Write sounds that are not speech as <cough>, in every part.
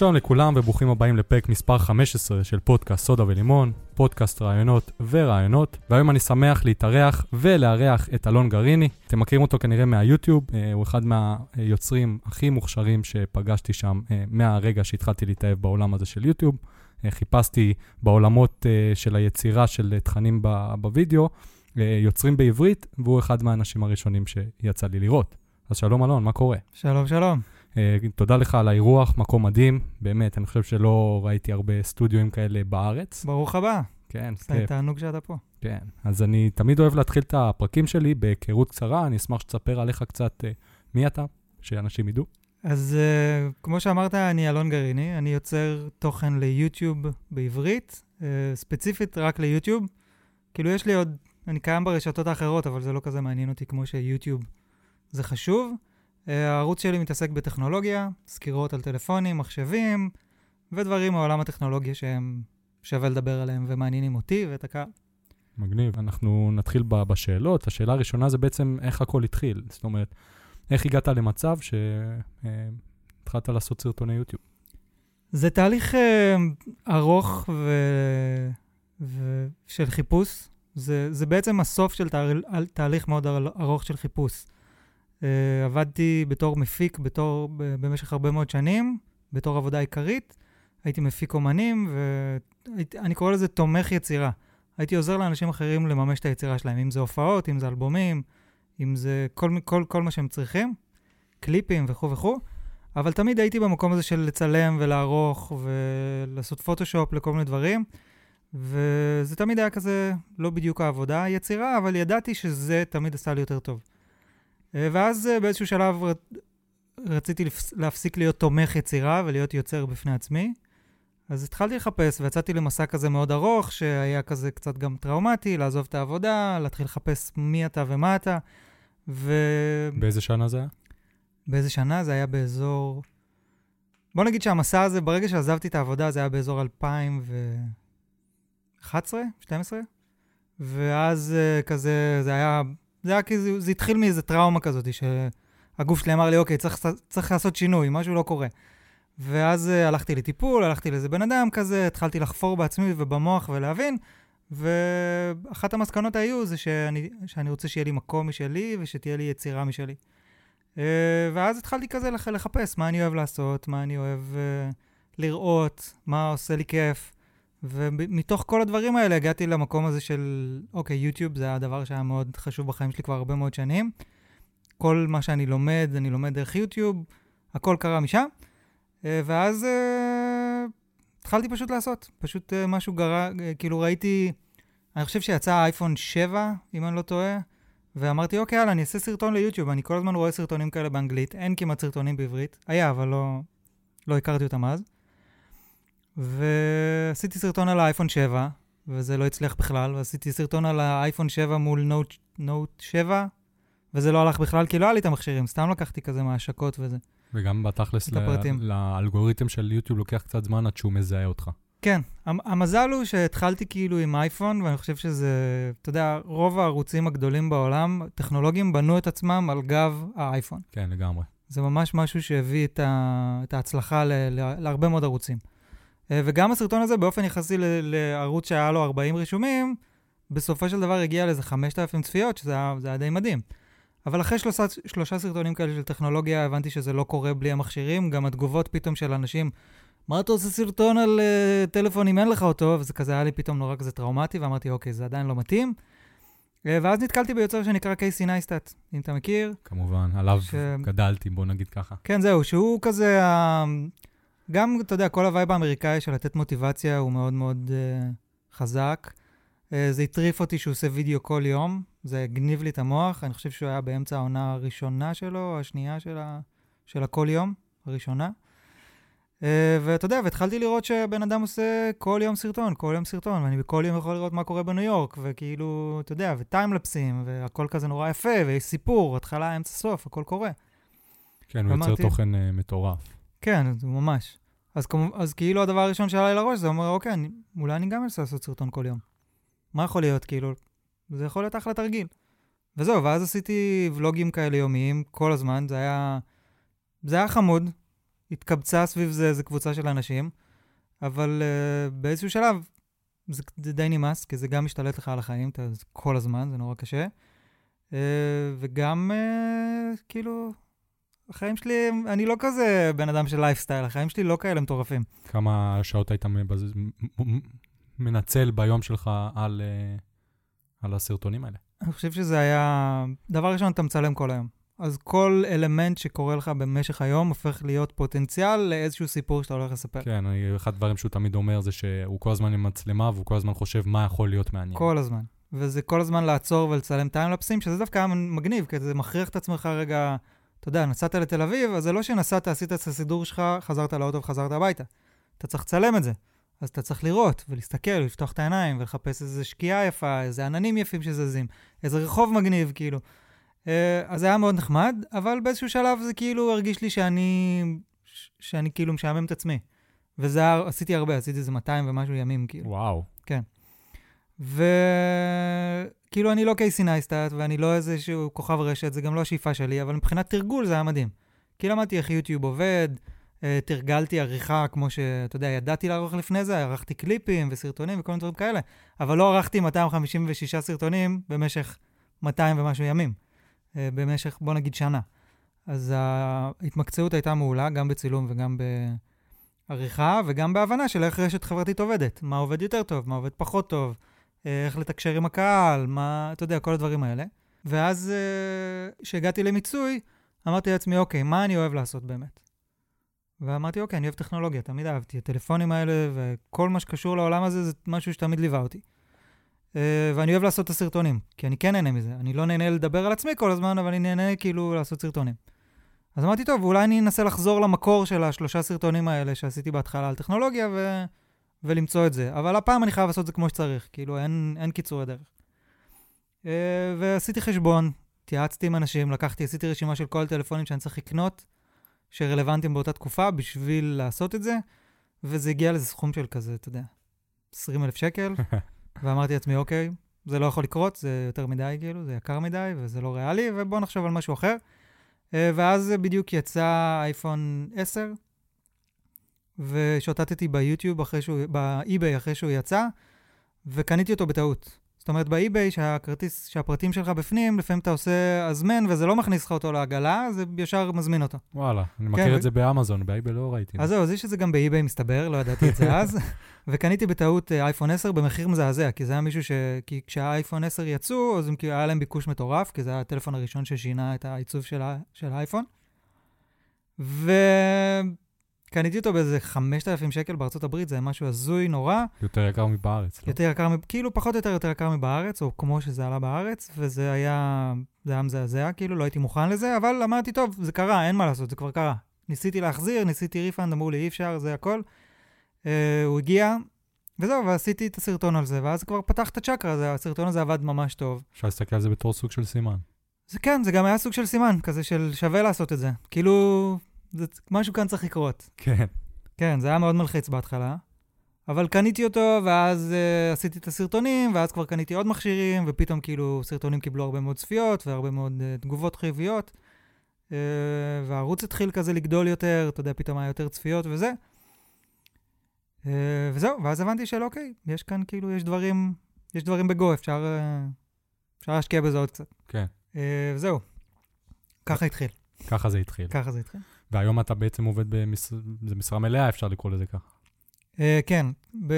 שלום לכולם וברוכים הבאים לפרק מספר 15 של פודקאסט סודה ולימון, פודקאסט רעיונות ורעיונות, והיום אני שמח להתארח ולארח את אלון גריני. אתם מכירים אותו כנראה מהיוטיוב, אה, הוא אחד מהיוצרים הכי מוכשרים שפגשתי שם אה, מהרגע שהתחלתי להתאהב בעולם הזה של יוטיוב. אה, חיפשתי בעולמות של היצירה של תכנים בווידאו, יוצרים בעברית, והוא אחד מהאנשים הראשונים שיצא לי לראות. אז שלום אלון, מה קורה? שלום, שלום. אה, תודה לך על האירוח, מקום מדהים. באמת, אני חושב שלא ראיתי הרבה סטודיואים כאלה בארץ. ברוך הבא. כן, כיף. תענוג שאתה פה. כן, אז אני תמיד אוהב להתחיל את הפרקים שלי בהיכרות קצרה, אני אשמח שתספר עליך קצת uh, מי אתה, שאנשים ידעו. אז uh, כמו שאמרת, אני אלון גריני, אני יוצר תוכן ליוטיוב בעברית, uh, ספציפית רק ליוטיוב. כאילו, יש לי עוד, אני קיים ברשתות האחרות, אבל זה לא כזה מעניין אותי כמו שיוטיוב זה חשוב. אה, הערוץ שלי מתעסק בטכנולוגיה, סקירות על טלפונים, מחשבים, ודברים מעולם הטכנולוגיה שהם שווה לדבר עליהם ומעניינים אותי ואת הקהל. מגניב. אנחנו נתחיל בשאלות. השאלה הראשונה זה בעצם איך הכל התחיל. זאת אומרת, איך הגעת למצב שהתחלת לעשות סרטוני יוטיוב? זה תהליך uh, ארוך ו... ו... של חיפוש. זה, זה בעצם הסוף של תה... תהליך מאוד ארוך של חיפוש. Uh, עבדתי בתור מפיק בתור, במשך הרבה מאוד שנים, בתור עבודה עיקרית. הייתי מפיק אומנים, ואני קורא לזה תומך יצירה. הייתי עוזר לאנשים אחרים לממש את היצירה שלהם, אם זה הופעות, אם זה אלבומים, אם זה כל, כל, כל מה שהם צריכים, קליפים וכו' וכו', אבל תמיד הייתי במקום הזה של לצלם ולערוך ולעשות פוטושופ לכל מיני דברים, וזה תמיד היה כזה לא בדיוק העבודה, היצירה, אבל ידעתי שזה תמיד עשה לי יותר טוב. אה, ואז אה, באיזשהו שלב רציתי להפסיק להיות תומך יצירה ולהיות יוצר בפני עצמי. אז התחלתי לחפש ויצאתי למסע כזה מאוד ארוך, שהיה כזה קצת גם טראומטי, לעזוב את העבודה, להתחיל לחפש מי אתה ומה אתה. ו... באיזה שנה זה היה? באיזה שנה? זה היה באזור... בוא נגיד שהמסע הזה, ברגע שעזבתי את העבודה, זה היה באזור 2011, 2012, ואז uh, כזה, זה היה זה היה כאילו, זה התחיל מאיזה טראומה כזאת, שהגוף שלי אמר לי, אוקיי, צריך, צריך לעשות שינוי, משהו לא קורה. ואז uh, הלכתי לטיפול, הלכתי לאיזה בן אדם כזה, התחלתי לחפור בעצמי ובמוח ולהבין, ואחת המסקנות היו זה שאני, שאני רוצה שיהיה לי מקום משלי ושתהיה לי יצירה משלי. Uh, ואז התחלתי כזה לח, לחפש מה אני אוהב לעשות, מה אני אוהב uh, לראות, מה עושה לי כיף. ומתוך כל הדברים האלה הגעתי למקום הזה של, אוקיי, יוטיוב זה הדבר שהיה מאוד חשוב בחיים שלי כבר הרבה מאוד שנים. כל מה שאני לומד, אני לומד דרך יוטיוב, הכל קרה משם. אה, ואז uh, התחלתי פשוט לעשות, פשוט uh, משהו גרה, כאילו ראיתי, אני חושב שיצא אייפון 7, אם אני לא טועה, ואמרתי, אוקיי, יאללה, אני אעשה סרטון ליוטיוב, אני כל הזמן רואה סרטונים כאלה באנגלית, אין כמעט סרטונים בעברית, היה, אבל לא, לא הכרתי אותם אז. ועשיתי סרטון על האייפון 7, וזה לא הצליח בכלל, ועשיתי סרטון על האייפון 7 מול נוט, נוט 7, וזה לא הלך בכלל, כי לא היה לי את המכשירים, סתם לקחתי כזה מההשקות וזה. וגם בתכלס לאלגוריתם של יוטיוב לוקח קצת זמן עד שהוא מזהה אותך. כן, המזל הוא שהתחלתי כאילו עם אייפון, ואני חושב שזה, אתה יודע, רוב הערוצים הגדולים בעולם, טכנולוגים, בנו את עצמם על גב האייפון. כן, לגמרי. זה ממש משהו שהביא את, ה, את ההצלחה ל, ל, להרבה מאוד ערוצים. אה, וגם הסרטון הזה, באופן יחסי לערוץ שהיה לו 40 רישומים, בסופו של דבר הגיע לאיזה 5,000 צפיות, שזה היה, היה די מדהים. אבל אחרי שלושה, שלושה סרטונים כאלה של טכנולוגיה, הבנתי שזה לא קורה בלי המכשירים. גם התגובות פתאום של אנשים, מה אתה עושה סרטון על uh, טלפון אם אין לך אותו? וזה כזה היה לי פתאום נורא כזה טראומטי, ואמרתי, אוקיי, זה עדיין לא מתאים. Uh, ואז נתקלתי ביוצר שנקרא קייסי נייסטאט, אם אתה מכיר. כמובן, עליו ש... גדלתי, בוא נגיד ככה. כן, זהו, שהוא כזה... גם, אתה יודע, כל ה vibe האמריקאי של לתת מוטיבציה הוא מאוד מאוד uh, חזק. Uh, זה הטריף אותי שהוא עושה וידאו כל יום, זה הגניב לי את המוח. אני חושב שהוא היה באמצע העונה הראשונה שלו, השנייה של, ה... של הכל יום, הראשונה. Uh, ואתה יודע, והתחלתי לראות שבן אדם עושה כל יום סרטון, כל יום סרטון, ואני בכל יום יכול לראות מה קורה בניו יורק, וכאילו, אתה יודע, וטיימלפסים, והכל כזה נורא יפה, ויש סיפור, התחלה, אמצע, סוף, הכל קורה. כן, הוא יוצר תוכן uh, מטורף. כן, ממש. אז, אז כאילו הדבר הראשון שעלה לי לראש זה אומר, אוקיי, אני, אולי אני גם אנסה לעשות סרטון כל יום. מה יכול להיות, כאילו? זה יכול להיות אחלה תרגיל. וזהו, ואז עשיתי ולוגים כאלה יומיים כל הזמן, זה היה... זה היה חמוד. התקבצה סביב זה איזו קבוצה של אנשים, אבל uh, באיזשהו שלב זה, זה די נמאס, כי זה גם משתלט לך על החיים אתה, כל הזמן, זה נורא קשה. Uh, וגם, uh, כאילו, החיים שלי, אני לא כזה בן אדם של לייפסטייל, החיים שלי לא כאלה מטורפים. כמה שעות היית מבז... מנצל ביום שלך על, uh, על הסרטונים האלה? אני חושב שזה היה... דבר ראשון, אתה מצלם כל היום. אז כל אלמנט שקורה לך במשך היום הופך להיות פוטנציאל לאיזשהו סיפור שאתה הולך לספר. כן, אני, אחד הדברים שהוא תמיד אומר זה שהוא כל הזמן עם מצלמה והוא כל הזמן חושב מה יכול להיות מעניין. כל הזמן. וזה כל הזמן לעצור ולצלם טיימלפסים, שזה דווקא היה מגניב, כי זה מכריח את עצמך רגע, אתה יודע, נסעת לתל אביב, אז זה לא שנסעת, עשית את הסידור שלך, חזרת לאוטו וחזרת הביתה. אתה צריך לצלם את זה. אז אתה צריך לראות ולהסתכל, לפתוח את העיניים ולחפש איזה שקיעה יפה, איזה עננים יפים שזזים, איזה רחוב מגניב, כאילו. אה, אז זה היה מאוד נחמד, אבל באיזשהו שלב זה כאילו הרגיש לי שאני, שאני כאילו משעמם את עצמי. וזה עשיתי הרבה, עשיתי איזה 200 ומשהו ימים, כאילו. וואו. כן. וכאילו אני לא קייסי נייסטאט, ואני לא איזשהו כוכב רשת, זה גם לא השאיפה שלי, אבל מבחינת תרגול זה היה מדהים. כי למדתי איך יוטיוב עובד, אה, תרגלתי עריכה כמו שאתה יודע, ידעתי לערוך לפני זה, ערכתי קליפים וסרטונים וכל מיני דברים כאלה, אבל לא ערכתי 256 סרטונים במשך 200 ומשהו ימים. אה, במשך, בוא נגיד, שנה. אז ההתמקצעות הייתה מעולה, גם בצילום וגם בעריכה, וגם בהבנה של איך רשת חברתית עובדת. מה עובד יותר טוב, מה עובד פחות טוב, איך לתקשר עם הקהל, מה, אתה יודע, כל הדברים האלה. ואז אה, כשהגעתי למיצוי, אמרתי לעצמי, אוקיי, מה אני אוהב לעשות באמת? ואמרתי, אוקיי, אני אוהב טכנולוגיה, תמיד אהבתי. הטלפונים האלה וכל מה שקשור לעולם הזה זה משהו שתמיד ליווה אותי. אה, ואני אוהב לעשות את הסרטונים, כי אני כן נהנה מזה. אני לא נהנה לדבר על עצמי כל הזמן, אבל אני נהנה כאילו לעשות סרטונים. אז אמרתי, טוב, אולי אני אנסה לחזור למקור של השלושה סרטונים האלה שעשיתי בהתחלה על טכנולוגיה ו... ולמצוא את זה. אבל הפעם אני חייב לעשות את זה כמו שצריך, כאילו אין, אין קיצורי דרך. אה, ועשיתי חשבון, התייעצתי עם אנשים, לקחתי, עשיתי רשימה של כל הטלפונים שאני צריך לקנות, שרלוונטיים באותה תקופה בשביל לעשות את זה, וזה הגיע לזה סכום של כזה, אתה יודע, 20 אלף שקל. <laughs> ואמרתי לעצמי, אוקיי, זה לא יכול לקרות, זה יותר מדי, כאילו, זה יקר מדי וזה לא ריאלי, ובואו נחשוב על משהו אחר. אה, ואז בדיוק יצא אייפון 10, ושוטטתי ביוטיוב אחרי שהוא, באי-ביי אחרי שהוא יצא, וקניתי אותו בטעות. זאת אומרת, באי-ביי, שהכרטיס, שהפרטים שלך בפנים, לפעמים אתה עושה הזמן, וזה לא מכניס לך אותו לעגלה, זה ישר מזמין אותו. וואלה, אני כן, מכיר ו... את זה באמזון, באי-ביי לא ראיתי. אז זהו, אז יש את זה גם באי-ביי, מסתבר, לא ידעתי את זה <laughs> אז. וקניתי בטעות אה, אייפון 10 במחיר מזעזע, כי זה היה מישהו ש... כי כשהאייפון 10 יצאו, אז כאילו היה להם ביקוש מטורף, כי זה היה הטלפון הראשון ששינה את העיצוב של, ה... של האייפון. ו... קניתי אותו באיזה 5,000 שקל בארצות הברית, זה משהו הזוי נורא. יותר יקר מבארץ, לא? יותר יקר, כאילו פחות או יותר יותר יקר מבארץ, או כמו שזה עלה בארץ, וזה היה, זה היה מזעזע, כאילו, לא הייתי מוכן לזה, אבל אמרתי, טוב, זה קרה, אין מה לעשות, זה כבר קרה. ניסיתי להחזיר, ניסיתי refund, אמרו לי, אי אפשר, זה הכל. Uh, הוא הגיע, וזהו, ועשיתי את הסרטון על זה, ואז כבר פתח את הצ'קרה, זה, הסרטון הזה עבד ממש טוב. אפשר להסתכל על זה בתור סוג של סימן. זה כן, זה גם היה סוג של סימן, כזה של שווה לעשות את זה. כאילו, זה, משהו כאן צריך לקרות. כן. כן, זה היה מאוד מלחיץ בהתחלה. אבל קניתי אותו, ואז uh, עשיתי את הסרטונים, ואז כבר קניתי עוד מכשירים, ופתאום כאילו סרטונים קיבלו הרבה מאוד צפיות, והרבה מאוד uh, תגובות חיוביות. Uh, והערוץ התחיל כזה לגדול יותר, אתה יודע, פתאום היה יותר צפיות וזה. Uh, וזהו, ואז הבנתי של אוקיי, יש כאן כאילו, יש דברים, יש דברים בגו, אפשר, uh, אפשר להשקיע בזה עוד קצת. כן. Uh, וזהו, ככה התחיל. ככה זה התחיל. ככה זה התחיל. והיום אתה בעצם עובד במשרה מלאה, אפשר לקרוא לזה ככה. Uh, כן,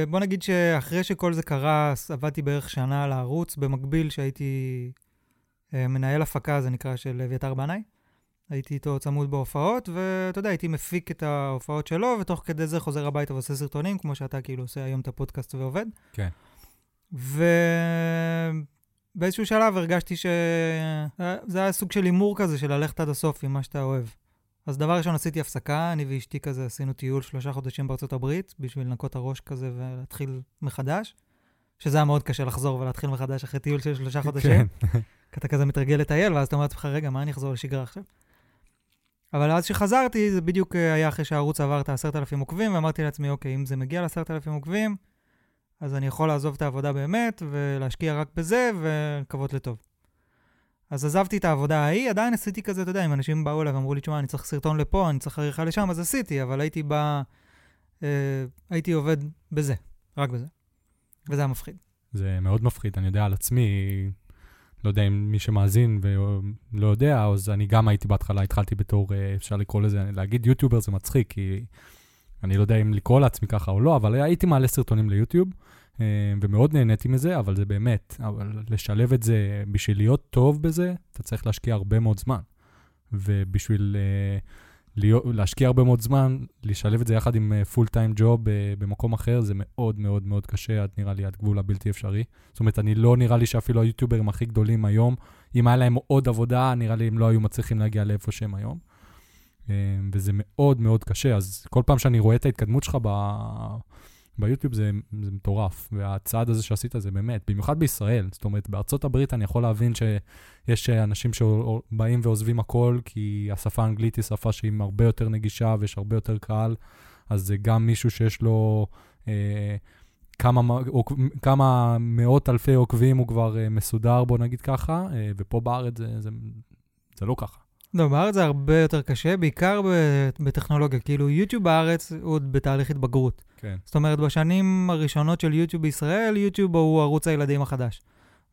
בוא נגיד שאחרי שכל זה קרה, עבדתי בערך שנה על הערוץ, במקביל שהייתי uh, מנהל הפקה, זה נקרא, של אביתר בנאי. הייתי איתו צמוד בהופעות, ואתה יודע, הייתי מפיק את ההופעות שלו, ותוך כדי זה חוזר הביתה ועושה סרטונים, כמו שאתה כאילו עושה היום את הפודקאסט ועובד. כן. ובאיזשהו שלב הרגשתי שזה היה סוג של הימור כזה, של ללכת עד הסוף עם מה שאתה אוהב. אז דבר ראשון עשיתי הפסקה, אני ואשתי כזה עשינו טיול שלושה חודשים בארצות הברית, בשביל לנקות הראש כזה ולהתחיל מחדש, שזה היה מאוד קשה לחזור ולהתחיל מחדש אחרי טיול של שלושה חודשים. כן. כי אתה כזה מתרגל לטייל, ואז אתה אומר לעצמך, רגע, מה אני אחזור לשגרה עכשיו? אבל אז שחזרתי, זה בדיוק אה, היה אחרי שהערוץ עבר את ה-10,000 עוקבים, ואמרתי לעצמי, אוקיי, אם זה מגיע ל-10,000 עוקבים, אז אני יכול לעזוב את העבודה באמת, ולהשקיע רק בזה, ולקוות לטוב. אז עזבתי את העבודה ההיא, עדיין עשיתי כזה, אתה יודע, אם אנשים באו אליי ואמרו לי, תשמע, אני צריך סרטון לפה, אני צריך עריכה לשם, אז עשיתי, אבל הייתי בא, אה, הייתי עובד בזה, רק בזה. וזה היה מפחיד. זה מאוד מפחיד, אני יודע על עצמי, לא יודע אם מי שמאזין ולא יודע, אז אני גם הייתי בהתחלה, התחלתי בתור, אה, אפשר לקרוא לזה, להגיד יוטיובר זה מצחיק, כי אני לא יודע אם לקרוא לעצמי ככה או לא, אבל הייתי מעלה סרטונים ליוטיוב, ומאוד נהניתי מזה, אבל זה באמת, אבל לשלב את זה, בשביל להיות טוב בזה, אתה צריך להשקיע הרבה מאוד זמן. ובשביל uh, להיות, להשקיע הרבה מאוד זמן, לשלב את זה יחד עם פול טיים ג'וב במקום אחר, זה מאוד מאוד מאוד קשה, עד נראה לי עד גבול הבלתי אפשרי. זאת אומרת, אני לא נראה לי שאפילו היוטיוברים הכי גדולים היום, אם היה להם עוד עבודה, נראה לי הם לא היו מצליחים להגיע לאיפה שהם היום. אה, וזה מאוד מאוד קשה, אז כל פעם שאני רואה את ההתקדמות שלך ב... ביוטיוב זה, זה מטורף, והצעד הזה שעשית זה באמת, במיוחד בישראל, זאת אומרת, בארצות הברית אני יכול להבין שיש אנשים שבאים ועוזבים הכל, כי השפה האנגלית היא שפה שהיא הרבה יותר נגישה ויש הרבה יותר קהל, אז זה גם מישהו שיש לו אה, כמה, כמה מאות אלפי עוקבים, הוא כבר אה, מסודר, בוא נגיד ככה, אה, ופה בארץ זה, זה, זה לא ככה. לא, בארץ זה הרבה יותר קשה, בעיקר בטכנולוגיה. כאילו, יוטיוב בארץ הוא עוד בתהליך התבגרות. כן. זאת אומרת, בשנים הראשונות של יוטיוב בישראל, יוטיוב הוא ערוץ הילדים החדש.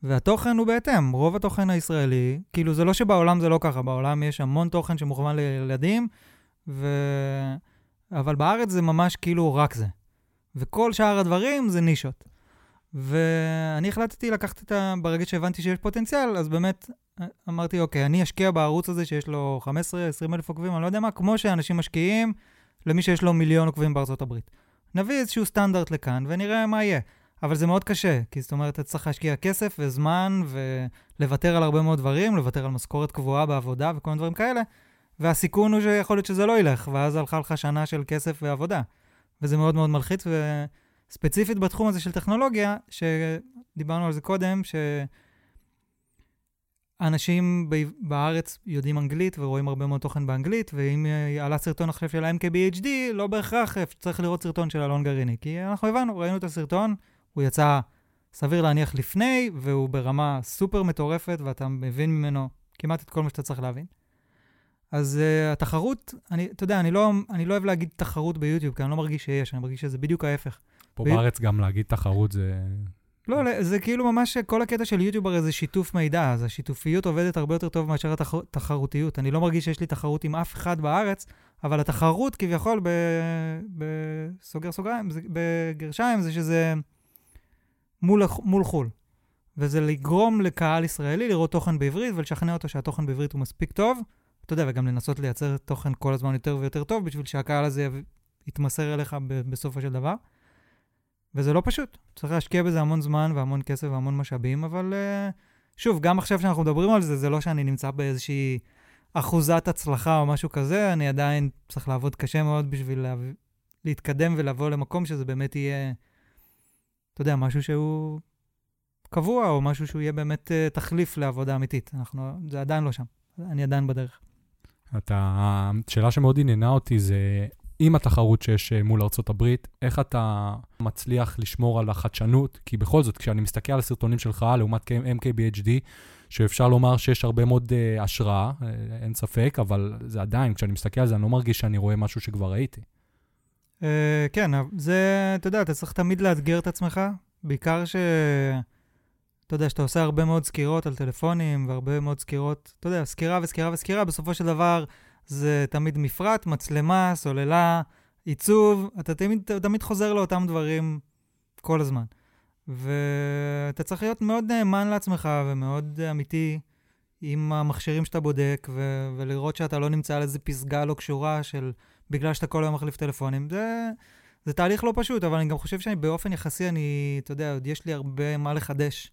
והתוכן הוא בהתאם, רוב התוכן הישראלי, כאילו זה לא שבעולם זה לא ככה, בעולם יש המון תוכן שמוכוון לילדים, ו... אבל בארץ זה ממש כאילו רק זה. וכל שאר הדברים זה נישות. ואני החלטתי לקחת את ה... ברגע שהבנתי שיש פוטנציאל, אז באמת אמרתי, אוקיי, אני אשקיע בערוץ הזה שיש לו 15-20 אלף עוקבים, אני לא יודע מה, כמו שאנשים משקיעים למי שיש לו מיליון עוקבים בארצות הברית. נביא איזשהו סטנדרט לכאן ונראה מה יהיה. אבל זה מאוד קשה, כי זאת אומרת, אתה צריך להשקיע כסף וזמן ולוותר על הרבה מאוד דברים, לוותר על משכורת קבועה בעבודה וכל מיני דברים כאלה, והסיכון הוא שיכול להיות שזה לא ילך, ואז הלכה לך שנה של כסף ועבודה. וזה מאוד מאוד מלחיץ, וספציפית בתחום הזה של טכנולוגיה, שדיברנו על זה קודם, ש... אנשים בארץ יודעים אנגלית ורואים הרבה מאוד תוכן באנגלית, ואם עלה סרטון עכשיו של ה-MKBHD, לא בהכרח צריך לראות סרטון של אלון גרעיני. כי אנחנו הבנו, ראינו את הסרטון, הוא יצא סביר להניח לפני, והוא ברמה סופר מטורפת, ואתה מבין ממנו כמעט את כל מה שאתה צריך להבין. אז uh, התחרות, אני, אתה יודע, אני לא, אני לא אוהב להגיד תחרות ביוטיוב, כי אני לא מרגיש שיש, אני מרגיש שזה בדיוק ההפך. פה ב... בארץ גם להגיד תחרות זה... לא, זה כאילו ממש כל הקטע של יוטיוב הרי זה שיתוף מידע, אז השיתופיות עובדת הרבה יותר טוב מאשר התחרותיות. אני לא מרגיש שיש לי תחרות עם אף אחד בארץ, אבל התחרות כביכול בסוגר סוגריים, בגרשיים, זה שזה מול, מול חו"ל. וזה לגרום לקהל ישראלי לראות תוכן בעברית ולשכנע אותו שהתוכן בעברית הוא מספיק טוב. אתה יודע, וגם לנסות לייצר תוכן כל הזמן יותר ויותר טוב, בשביל שהקהל הזה יתמסר אליך בסופו של דבר. וזה לא פשוט. צריך להשקיע בזה המון זמן והמון כסף והמון משאבים, אבל uh, שוב, גם עכשיו שאנחנו מדברים על זה, זה לא שאני נמצא באיזושהי אחוזת הצלחה או משהו כזה, אני עדיין צריך לעבוד קשה מאוד בשביל לה... להתקדם ולבוא למקום שזה באמת יהיה, אתה יודע, משהו שהוא קבוע, או משהו שהוא יהיה באמת uh, תחליף לעבודה אמיתית. אנחנו, זה עדיין לא שם, אני עדיין בדרך. אתה, השאלה שמאוד עניינה אותי זה עם התחרות שיש אה, מול ארה"ב, איך אתה מצליח לשמור על החדשנות? כי בכל זאת, כשאני מסתכל על הסרטונים שלך לעומת MKBHD, שאפשר לומר שיש הרבה מאוד uh, השראה, uh, אין ספק, אבל זה עדיין, כשאני מסתכל על זה, אני לא מרגיש שאני רואה משהו שכבר ראיתי. Uh, כן, זה, אתה יודע, אתה צריך תמיד לאתגר את עצמך, בעיקר ש... אתה יודע, שאתה עושה הרבה מאוד סקירות על טלפונים, והרבה מאוד סקירות, אתה יודע, סקירה וסקירה וסקירה, בסופו של דבר... זה תמיד מפרט, מצלמה, סוללה, עיצוב, אתה תמיד, תמיד חוזר לאותם דברים כל הזמן. ואתה צריך להיות מאוד נאמן לעצמך ומאוד אמיתי עם המכשירים שאתה בודק, ו- ולראות שאתה לא נמצא על איזה פסגה לא קשורה של בגלל שאתה כל היום מחליף טלפונים. זה, זה תהליך לא פשוט, אבל אני גם חושב שבאופן יחסי, אני, אתה יודע, עוד יש לי הרבה מה לחדש.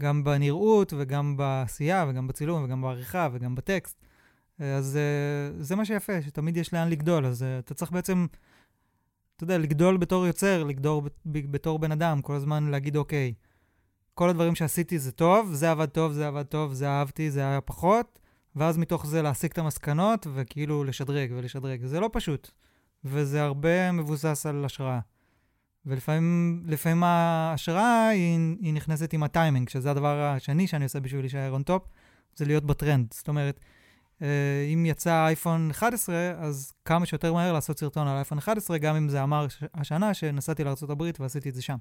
גם בנראות וגם בעשייה וגם בצילום וגם בעריכה וגם בטקסט. אז uh, זה מה שיפה, שתמיד יש לאן לגדול. אז uh, אתה צריך בעצם, אתה יודע, לגדול בתור יוצר, לגדול בתור בן אדם, כל הזמן להגיד, אוקיי, כל הדברים שעשיתי זה טוב, זה עבד טוב, זה עבד טוב, זה אהבתי, זה היה פחות, ואז מתוך זה להסיק את המסקנות וכאילו לשדרג ולשדרג. זה לא פשוט, וזה הרבה מבוסס על השראה. ולפעמים ההשראה היא, היא נכנסת עם הטיימינג, שזה הדבר השני שאני עושה בשביל להישאר on top. זה להיות בטרנד. זאת אומרת, אה, אם יצא אייפון 11, אז כמה שיותר מהר לעשות סרטון על אייפון 11, גם אם זה אמר השנה שנסעתי לארה"ב ועשיתי את זה שם.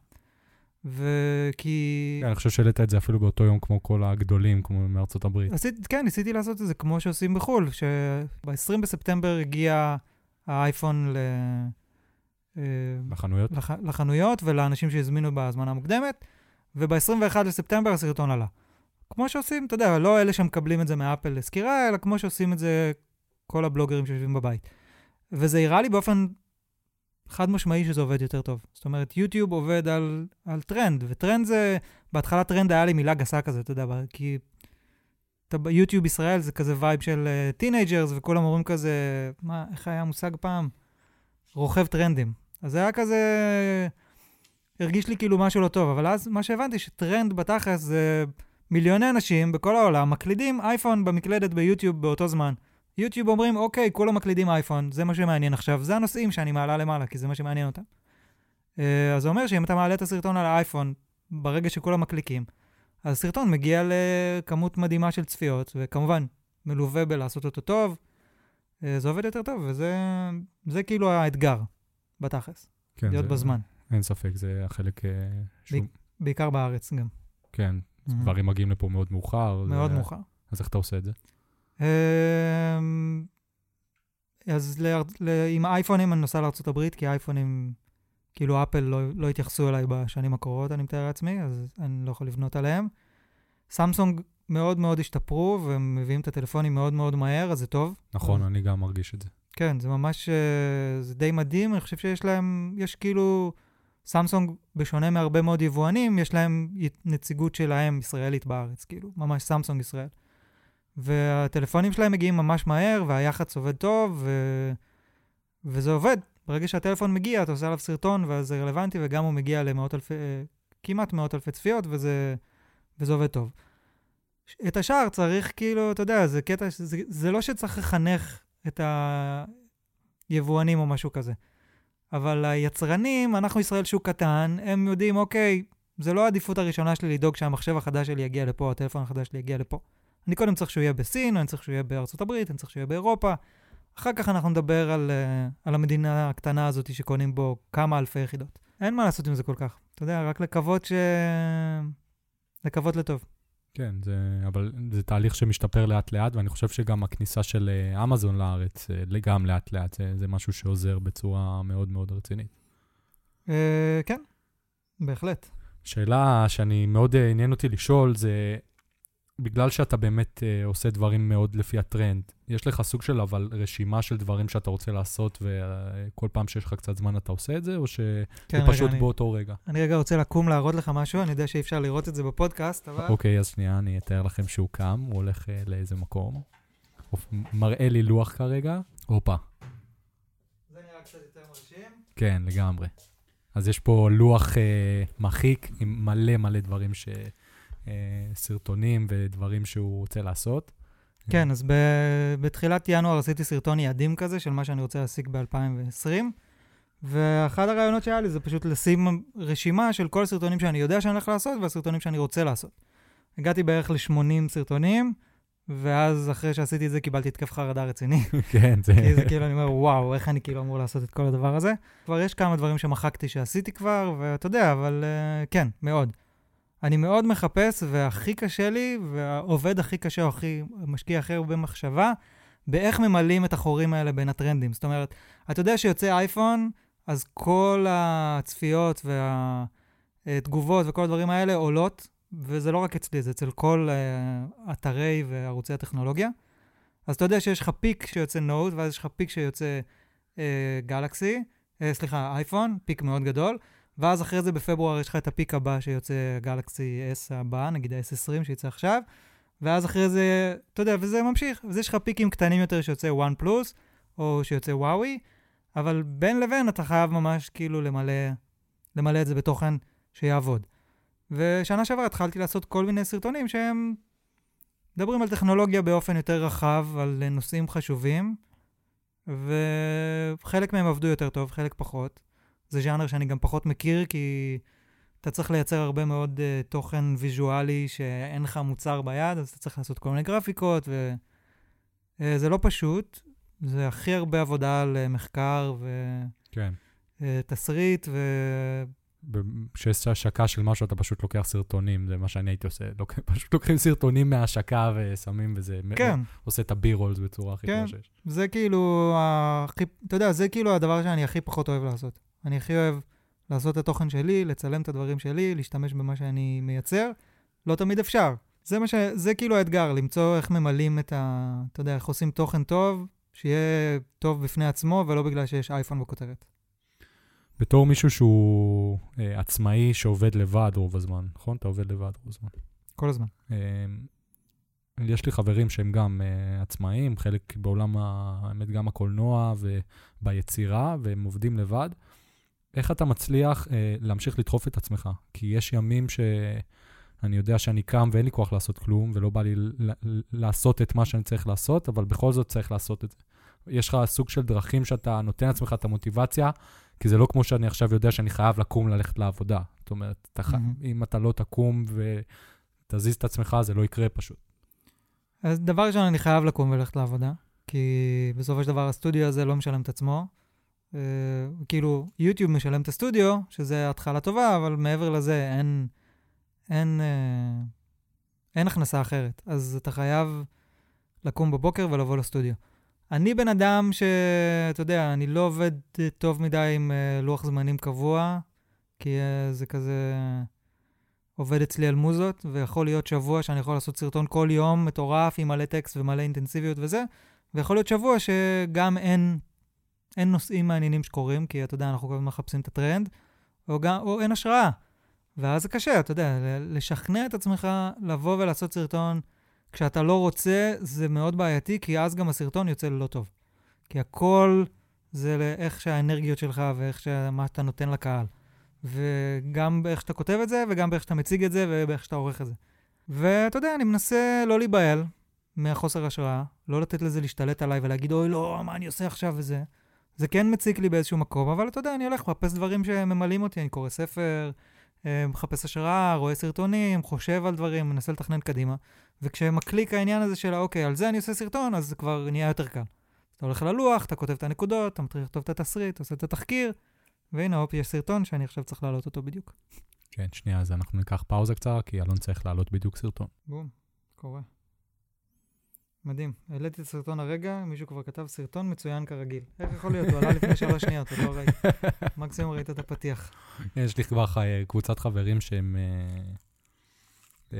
וכי... כן, אני חושב שהעלית את זה אפילו באותו יום כמו כל הגדולים, כמו מארצות הברית. עשית, כן, ניסיתי לעשות את זה כמו שעושים בחו"ל, שב-20 בספטמבר הגיע האייפון ל... אה, לחנויות. לח... לחנויות ולאנשים שהזמינו בהזמנה מוקדמת, וב-21 לספטמבר הסרטון עלה. כמו שעושים, אתה יודע, לא אלה שמקבלים את זה מאפל לסקירה, אלא כמו שעושים את זה כל הבלוגרים שיושבים בבית. וזה הראה לי באופן חד משמעי שזה עובד יותר טוב. זאת אומרת, יוטיוב עובד על, על טרנד, וטרנד זה, בהתחלה טרנד היה לי מילה גסה כזה, אתה יודע, כי אתה ביוטיוב ישראל זה כזה vibe של teenagers, uh, וכולם אומרים כזה, מה, איך היה המושג פעם? רוכב טרנדים. אז זה היה כזה, הרגיש לי כאילו משהו לא טוב, אבל אז מה שהבנתי, שטרנד בתכלס זה מיליוני אנשים בכל העולם מקלידים אייפון במקלדת ביוטיוב באותו זמן. יוטיוב אומרים, אוקיי, כולם מקלידים אייפון, זה מה שמעניין עכשיו, זה הנושאים שאני מעלה למעלה, כי זה מה שמעניין אותם. אז זה אומר שאם אתה מעלה את הסרטון על האייפון ברגע שכולם מקליקים, אז הסרטון מגיע לכמות מדהימה של צפיות, וכמובן, מלווה בלעשות אותו טוב, זה עובד יותר טוב, וזה זה כאילו האתגר, בתכלס, כן, להיות זה, בזמן. אין ספק, זה החלק... אה, שהוא... בעיקר בארץ גם. כן, Mhm. דברים מגיעים לפה מאוד מאוחר. מאוד זה... מאוחר. אז איך אתה עושה את זה? אמ, אז ל... ל... עם אייפונים אני נוסע לארה"ב, כי אייפונים, כאילו אפל לא, לא התייחסו אליי בשנים הקרובות, אני מתאר לעצמי, אז אני לא יכול לבנות עליהם. סמסונג מאוד מאוד השתפרו, והם מביאים את הטלפונים מאוד מאוד מהר, אז זה טוב. נכון, אז... אני גם מרגיש את זה. כן, זה ממש, אה, זה די מדהים, אני חושב שיש להם, יש כאילו, סמסונג, בשונה מהרבה מאוד יבואנים, יש להם נציגות שלהם ישראלית בארץ, כאילו, ממש סמסונג ישראל. והטלפונים שלהם מגיעים ממש מהר, והיח"צ עובד טוב, ו... וזה עובד. ברגע שהטלפון מגיע, אתה עושה עליו סרטון, ואז זה רלוונטי, וגם הוא מגיע למאות אלפי, כמעט מאות אלפי צפיות, וזה, וזה עובד טוב. את השאר צריך, כאילו, אתה יודע, זה קטע, זה, זה לא שצריך לחנך את היבואנים או משהו כזה. אבל היצרנים, אנחנו ישראל שוק קטן, הם יודעים, אוקיי, זה לא העדיפות הראשונה שלי לדאוג שהמחשב החדש שלי יגיע לפה, הטלפון החדש שלי יגיע לפה. אני קודם צריך שהוא יהיה בסין, אני צריך שהוא יהיה בארצות הברית, אני צריך שהוא יהיה באירופה. אחר כך אנחנו נדבר על, uh, על המדינה הקטנה הזאת שקונים בו כמה אלפי יחידות. אין מה לעשות עם זה כל כך. אתה יודע, רק לקוות ש... לקוות לטוב. כן, זה, אבל זה תהליך שמשתפר לאט-לאט, ואני חושב שגם הכניסה של uh, אמזון לארץ, uh, גם לאט-לאט, זה, זה משהו שעוזר בצורה מאוד מאוד רצינית. Uh, כן, בהחלט. שאלה שאני מאוד עניין אותי לשאול, זה בגלל שאתה באמת uh, עושה דברים מאוד לפי הטרנד, יש לך סוג של אבל רשימה של דברים שאתה רוצה לעשות, וכל פעם שיש לך קצת זמן אתה עושה את זה, או שזה כן, פשוט רגע, באותו אני, רגע? אני רגע רוצה לקום להראות לך משהו, אני יודע שאי אפשר לראות את זה בפודקאסט, אבל... אוקיי, אז שנייה, אני אתאר לכם שהוא קם, הוא הולך uh, לאיזה מקום. הוא מראה לי לוח כרגע. הופה. זה נראה קצת יותר מרשים. כן, לגמרי. אז יש פה לוח אה, מחיק עם מלא מלא דברים ש... אה, סרטונים ודברים שהוא רוצה לעשות. כן, אז ב- בתחילת ינואר עשיתי סרטון יעדים כזה של מה שאני רוצה להשיג ב-2020, ואחד הרעיונות שהיה לי זה פשוט לשים רשימה של כל הסרטונים שאני יודע שאני הולך לעשות והסרטונים שאני רוצה לעשות. הגעתי בערך ל-80 סרטונים, ואז אחרי שעשיתי את זה קיבלתי התקף חרדה רציני. <laughs> כן, זה... כי זה כאילו, אני אומר, וואו, איך אני כאילו אמור לעשות את כל הדבר הזה? כבר יש כמה דברים שמחקתי שעשיתי כבר, ואתה יודע, אבל uh, כן, מאוד. אני מאוד מחפש, והכי קשה לי, והעובד הכי קשה, או הכי משקיע הכי הרבה מחשבה, באיך ממלאים את החורים האלה בין הטרנדים. זאת אומרת, אתה יודע שיוצא אייפון, אז כל הצפיות והתגובות וכל הדברים האלה עולות, וזה לא רק אצלי, זה אצל כל uh, אתרי וערוצי הטכנולוגיה. אז אתה יודע שיש לך פיק שיוצא נוט, ואז יש לך פיק שיוצא גלקסי, uh, uh, סליחה, אייפון, פיק מאוד גדול, ואז אחרי זה בפברואר יש לך את הפיק הבא שיוצא גלקסי S הבא, נגיד ה-S20 שיצא עכשיו, ואז אחרי זה, אתה יודע, וזה ממשיך. אז יש לך פיקים קטנים יותר שיוצא וואן פלוס, או שיוצא וואוי, אבל בין לבין אתה חייב ממש כאילו למלא, למלא את זה בתוכן שיעבוד. ושנה שעברה התחלתי לעשות כל מיני סרטונים שהם מדברים על טכנולוגיה באופן יותר רחב, על נושאים חשובים, וחלק מהם עבדו יותר טוב, חלק פחות. זה ז'אנר שאני גם פחות מכיר, כי אתה צריך לייצר הרבה מאוד uh, תוכן ויזואלי שאין לך מוצר ביד, אז אתה צריך לעשות כל מיני גרפיקות, וזה uh, לא פשוט. זה הכי הרבה עבודה על uh, מחקר ותסריט, כן. ו... כשיש השקה של משהו, אתה פשוט לוקח סרטונים, זה מה שאני הייתי עושה. לוק... <laughs> פשוט לוקחים סרטונים מההשקה ושמים, וזה כן. עושה את הבי-רולס בצורה הכי כן. טובה שיש. זה כאילו, הכי, אתה יודע, זה כאילו הדבר שאני הכי פחות אוהב לעשות. אני הכי אוהב לעשות את התוכן שלי, לצלם את הדברים שלי, להשתמש במה שאני מייצר. לא תמיד אפשר. זה מה ש... זה כאילו האתגר, למצוא איך ממלאים את ה... אתה יודע, איך עושים תוכן טוב, שיהיה טוב בפני עצמו, ולא בגלל שיש אייפון בכותרת. בתור מישהו שהוא אה, עצמאי שעובד לבד רוב הזמן, נכון? אתה עובד לבד רוב הזמן. כל הזמן. אה, יש לי חברים שהם גם אה, עצמאים, חלק בעולם, האמת, גם הקולנוע וביצירה, והם עובדים לבד. איך אתה מצליח אה, להמשיך לדחוף את עצמך? כי יש ימים שאני יודע שאני קם ואין לי כוח לעשות כלום, ולא בא לי לעשות את מה שאני צריך לעשות, אבל בכל זאת צריך לעשות את זה. יש לך סוג של דרכים שאתה נותן לעצמך את המוטיבציה, כי זה לא כמו שאני עכשיו יודע שאני חייב לקום ללכת לעבודה. זאת אומרת, אתה, ח- מהמם. אם אתה לא תקום ותזיז את עצמך, זה לא יקרה פשוט. אז דבר ראשון, אני חייב לקום וללכת לעבודה, כי בסופו של דבר הסטודיו הזה לא משלם את עצמו. אה, כאילו, יוטיוב משלם את הסטודיו, שזה התחלה טובה, אבל מעבר לזה אין, אין, אה, אין הכנסה אחרת. אז אתה חייב לקום בבוקר ולבוא לסטודיו. אני בן אדם שאתה יודע, אני לא עובד אה, טוב מדי עם אה, לוח זמנים קבוע, כי אה, זה כזה עובד אצלי על מוזות, ויכול להיות שבוע שאני יכול לעשות סרטון כל יום מטורף עם מלא טקסט ומלא אינטנסיביות וזה, ויכול להיות שבוע שגם אין, אין נושאים מעניינים שקורים, כי אתה יודע, אנחנו כל הזמן מחפשים את הטרנד, או, גם, או אין השראה. ואז זה קשה, אתה יודע, לשכנע את עצמך לבוא ולעשות סרטון כשאתה לא רוצה, זה מאוד בעייתי, כי אז גם הסרטון יוצא לא טוב. כי הכל זה לאיך שהאנרגיות שלך ואיך שה- מה שאתה נותן לקהל. וגם באיך שאתה כותב את זה, וגם באיך שאתה מציג את זה, ובאיך שאתה עורך את זה. ואתה יודע, אני מנסה לא להיבהל מהחוסר השראה, לא לתת לזה להשתלט עליי ולהגיד, אוי, לא, מה אני עושה עכשיו וזה. זה כן מציק לי באיזשהו מקום, אבל אתה יודע, אני הולך מחפש דברים שממלאים אותי, אני קורא ספר, אה, מחפש השראה, רואה סרטונים, חושב על דברים, מנסה לתכנן קדימה. וכשמקליק העניין הזה של, אוקיי, על זה אני עושה סרטון, אז זה כבר נהיה יותר קל. אתה הולך ללוח, אתה כותב את הנקודות, אתה מתחיל לכתוב את התסריט, עושה את התחקיר, והנה, הופ, יש סרטון שאני עכשיו צריך להעלות אותו בדיוק. כן, שנייה, אז אנחנו ניקח פאוזה קצרה, כי אלון צריך להעלות בדיוק סרטון. בום, קורה. מדהים. העליתי את הסרטון הרגע, מישהו כבר כתב סרטון מצוין כרגיל. איך יכול להיות? הוא עלה לפני שלוש שניות, עוד לא ראית. <laughs> מקסימום ראית את הפתיח. יש לי כבר חי- קבוצת חברים שהם אה, אה,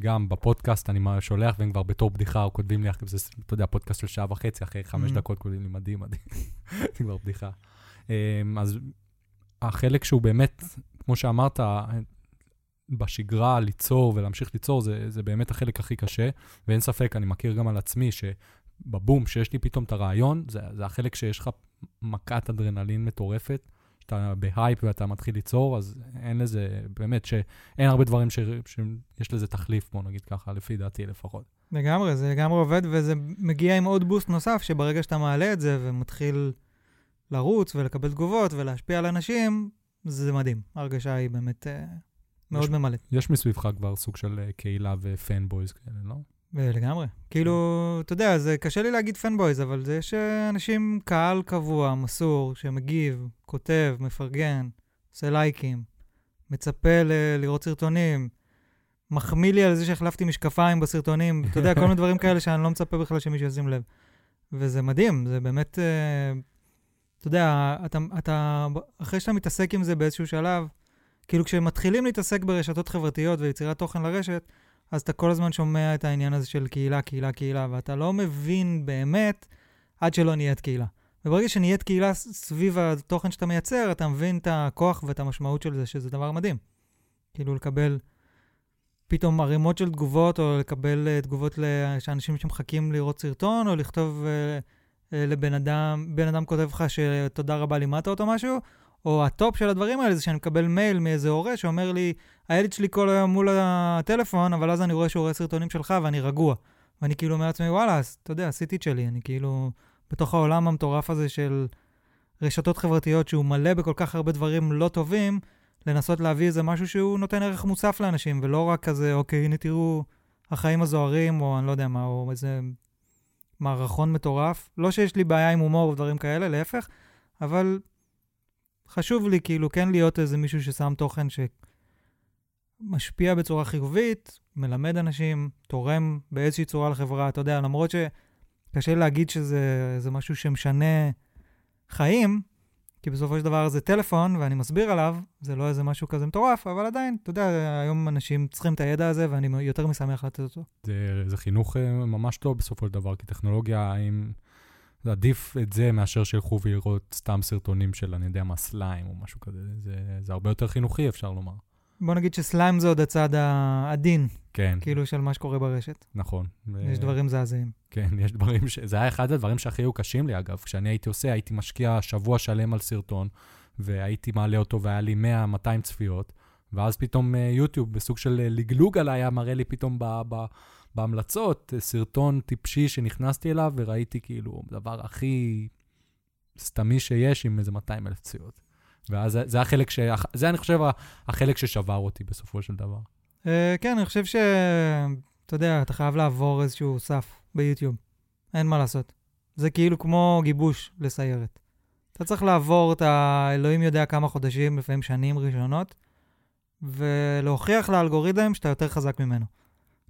גם בפודקאסט, אני שולח, והם כבר בתור בדיחה, או כותבים לי, זה, אתה יודע, פודקאסט של שעה וחצי, אחרי חמש Mhm. דקות כותבים לי, מדהים, מדהים. <laughs> זה כבר בדיחה. אה, אז החלק שהוא באמת, כמו שאמרת, בשגרה ליצור ולהמשיך ליצור, זה, זה באמת החלק הכי קשה, ואין ספק, אני מכיר גם על עצמי, שבבום, שיש לי פתאום את הרעיון, זה, זה החלק שיש לך מכת אדרנלין מטורפת, שאתה בהייפ ואתה מתחיל ליצור, אז אין לזה, באמת, שאין הרבה דברים ש, שיש לזה תחליף, בוא נגיד ככה, לפי דעתי לפחות. לגמרי, זה לגמרי עובד, וזה מגיע עם עוד boost נוסף, שברגע שאתה מעלה את זה ומתחיל לרוץ ולקבל תגובות ולהשפיע על אנשים, זה מדהים. ההרגשה היא באמת אה, מאוד יש- ממלאת. יש מסביבך כבר סוג של אה, קהילה ו fanboys כאלה, לא? אה, לגמרי. כאילו, אתה יודע, זה קשה לי להגיד fanboys, אבל זה יש אה, אנשים, קהל קבוע, מסור, שמגיב, כותב, מפרגן, עושה לייקים, מצפה ל- לראות סרטונים, מחמיא לי על זה שהחלפתי משקפיים בסרטונים, אתה יודע, כל מיני דברים <laughs> כאלה שאני לא מצפה בכלל שמישהו ישים לב. וזה מדהים, זה באמת, אתה יודע, אתה, אתה, אחרי שאתה מתעסק עם זה באיזשהו שלב, כאילו כשמתחילים להתעסק ברשתות חברתיות ויצירת תוכן לרשת, אז אתה כל הזמן שומע את העניין הזה של קהילה, קהילה, קהילה, ואתה לא מבין באמת עד שלא נהיית קהילה. וברגע שנהיית קהילה סביב התוכן שאתה מייצר, אתה מבין את הכוח ואת המשמעות של זה, שזה דבר מדהים. כאילו לקבל פתאום ערימות של תגובות, או לקבל uh, תגובות לאנשים שמחכים לראות סרטון, או לכתוב uh, uh, לבן אדם, בן אדם כותב לך שתודה רבה, לימדת אותו משהו, או הטופ של הדברים האלה זה שאני מקבל מייל מאיזה הורה שאומר לי, הילד שלי כל היום מול הטלפון, אבל אז אני רואה שהוא רואה סרטונים שלך ואני רגוע. ואני כאילו אומר לעצמי, וואלה, אז אתה יודע, עשיתי את שלי, אני כאילו בתוך העולם המטורף הזה של רשתות חברתיות, שהוא מלא בכל כך הרבה דברים לא טובים, לנסות להביא איזה משהו שהוא נותן ערך מוסף לאנשים, ולא רק כזה, אוקיי, הנה תראו, החיים הזוהרים, או אני לא יודע מה, או איזה מערכון מטורף. לא שיש לי בעיה עם הומור ודברים כאלה, להפך, אבל חשוב לי כאילו כן להיות איזה מישהו ששם תוכן שמשפיע בצורה חיובית, מלמד אנשים, תורם באיזושהי צורה לחברה, אתה יודע, למרות שקשה להגיד שזה משהו שמשנה חיים, כי בסופו של דבר זה טלפון, ואני מסביר עליו, זה לא איזה משהו כזה מטורף, אבל עדיין, אתה יודע, היום אנשים צריכים את הידע הזה, ואני יותר משמח לתת אותו. זה, זה חינוך אה, ממש טוב בסופו של דבר, כי טכנולוגיה, אם... זה עדיף את זה מאשר שילכו ויראו סתם סרטונים של, אני יודע מה, סליים או משהו כזה. זה, זה הרבה יותר חינוכי, אפשר לומר. בוא נגיד שסליים זה עוד הצד העדין, כן, כאילו של מה שקורה ברשת. נכון. יש ו- דברים מזעזעים. כן, יש דברים ש... זה היה אחד הדברים שהכי היו קשים לי, אגב. כשאני הייתי עושה, הייתי משקיע שבוע שלם על סרטון, והייתי מעלה אותו והיה לי 100-200 צפיות, ואז פתאום אה, יוטיוב, בסוג של אה, לגלוג עליי, היה מראה לי פתאום ב... ב... בהמלצות, אה, סרטון טיפשי שנכנסתי אליו, וראיתי כאילו דבר הכי סתמי שיש עם איזה 200 אלף צפיות. ואז זה- זה החלק ש... זה, אני חושב, החלק ששבר אותי בסופו של דבר. אה, כן, אני חושב ש... אתה יודע, אתה חייב לעבור איזשהו סף ביוטיוב. אין מה לעשות. זה כאילו כמו גיבוש לסיירת. אתה צריך לעבור את האלוהים יודע כמה חודשים, לפעמים שנים ראשונות, ולהוכיח לאלגוריתם שאתה יותר חזק ממנו,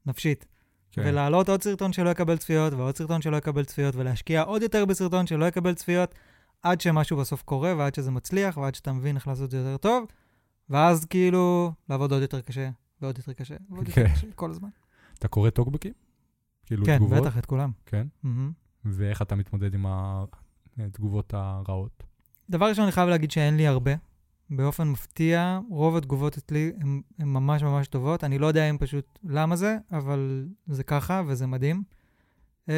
נפשית. כן. ולהעלות עוד סרטון שלא יקבל צפיות, ועוד סרטון שלא יקבל צפיות, ולהשקיע עוד יותר בסרטון שלא יקבל צפיות, עד שמשהו בסוף קורה, ועד שזה מצליח, ועד שאתה מבין איך לעשות את זה יותר טוב, ואז כאילו לעבוד עוד יותר קשה, ועוד יותר קשה, ועוד יותר כן. קשה, כל הזמן. אתה קורא טוקבקים? כאילו כן, תגובות? בטח, את כולם. כן. מהמם. ואיך אתה מתמודד עם התגובות הרעות? דבר ראשון, אני חייב להגיד שאין לי הרבה. באופן מפתיע, רוב התגובות אצלי הן ממש ממש טובות. אני לא יודע אם פשוט למה זה, אבל זה ככה וזה מדהים. Uh,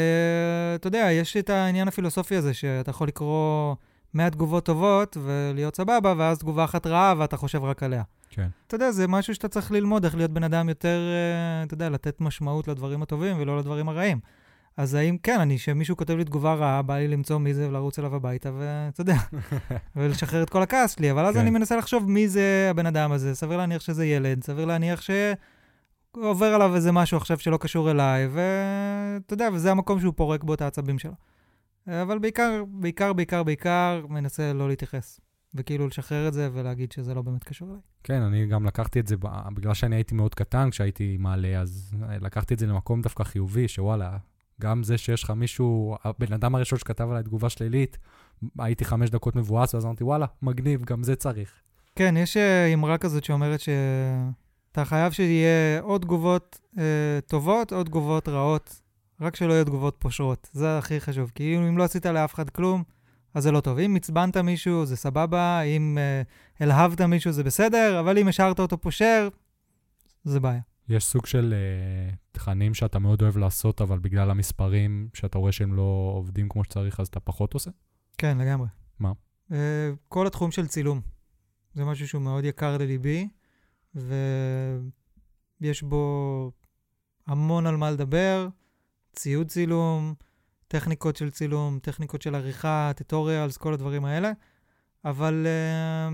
אתה יודע, יש את העניין הפילוסופי הזה, שאתה יכול לקרוא 100 תגובות טובות ולהיות סבבה, ואז תגובה אחת רעה ואתה חושב רק עליה. כן. אתה יודע, זה משהו שאתה צריך ללמוד, איך להיות בן אדם יותר, uh, אתה יודע, לתת משמעות לדברים הטובים ולא לדברים הרעים. אז האם כן, אני, שמישהו כותב לי תגובה רעה, בא לי למצוא מי זה ולרוץ אליו הביתה, ואתה יודע, <laughs> ולשחרר את כל הכעס שלי, אבל אז כן. אני מנסה לחשוב מי זה הבן אדם הזה. סביר להניח שזה ילד, סביר להניח שעובר עליו איזה משהו עכשיו שלא קשור אליי, ואתה יודע, וזה המקום שהוא פורק בו את העצבים שלו. אבל בעיקר, בעיקר, בעיקר, בעיקר, מנסה לא להתייחס. וכאילו לשחרר את זה ולהגיד שזה לא באמת קשור אליי. כן, אני גם לקחתי את זה, בגלל שאני הייתי מאוד קטן כשהייתי מעלה, אז לקחתי את זה למקום דווקא חיובי, שוואלה, גם זה שיש לך מישהו, הבן אדם הראשון שכתב עליי תגובה שלילית, הייתי חמש דקות מבואס, ואז אמרתי, וואלה, מגניב, גם זה צריך. כן, יש אה, אמרה כזאת שאומרת שאתה חייב שיהיה או תגובות אה, טובות או תגובות רעות, רק שלא יהיו תגובות פושרות. זה הכי חשוב. כי אם לא עשית לאף אחד כלום, אז זה לא טוב. אם עצבנת מישהו, זה סבבה, אם אה, הלהבת מישהו, זה בסדר, אבל אם השארת אותו פושר, זה בעיה. יש סוג של uh, תכנים שאתה מאוד אוהב לעשות, אבל בגלל המספרים, שאתה רואה שהם לא עובדים כמו שצריך, אז אתה פחות עושה? כן, לגמרי. מה? Uh, כל התחום של צילום. זה משהו שהוא מאוד יקר לליבי, ויש בו המון על מה לדבר, ציוד צילום, טכניקות של צילום, טכניקות של עריכה, טטוריאלס, כל הדברים האלה. אבל uh,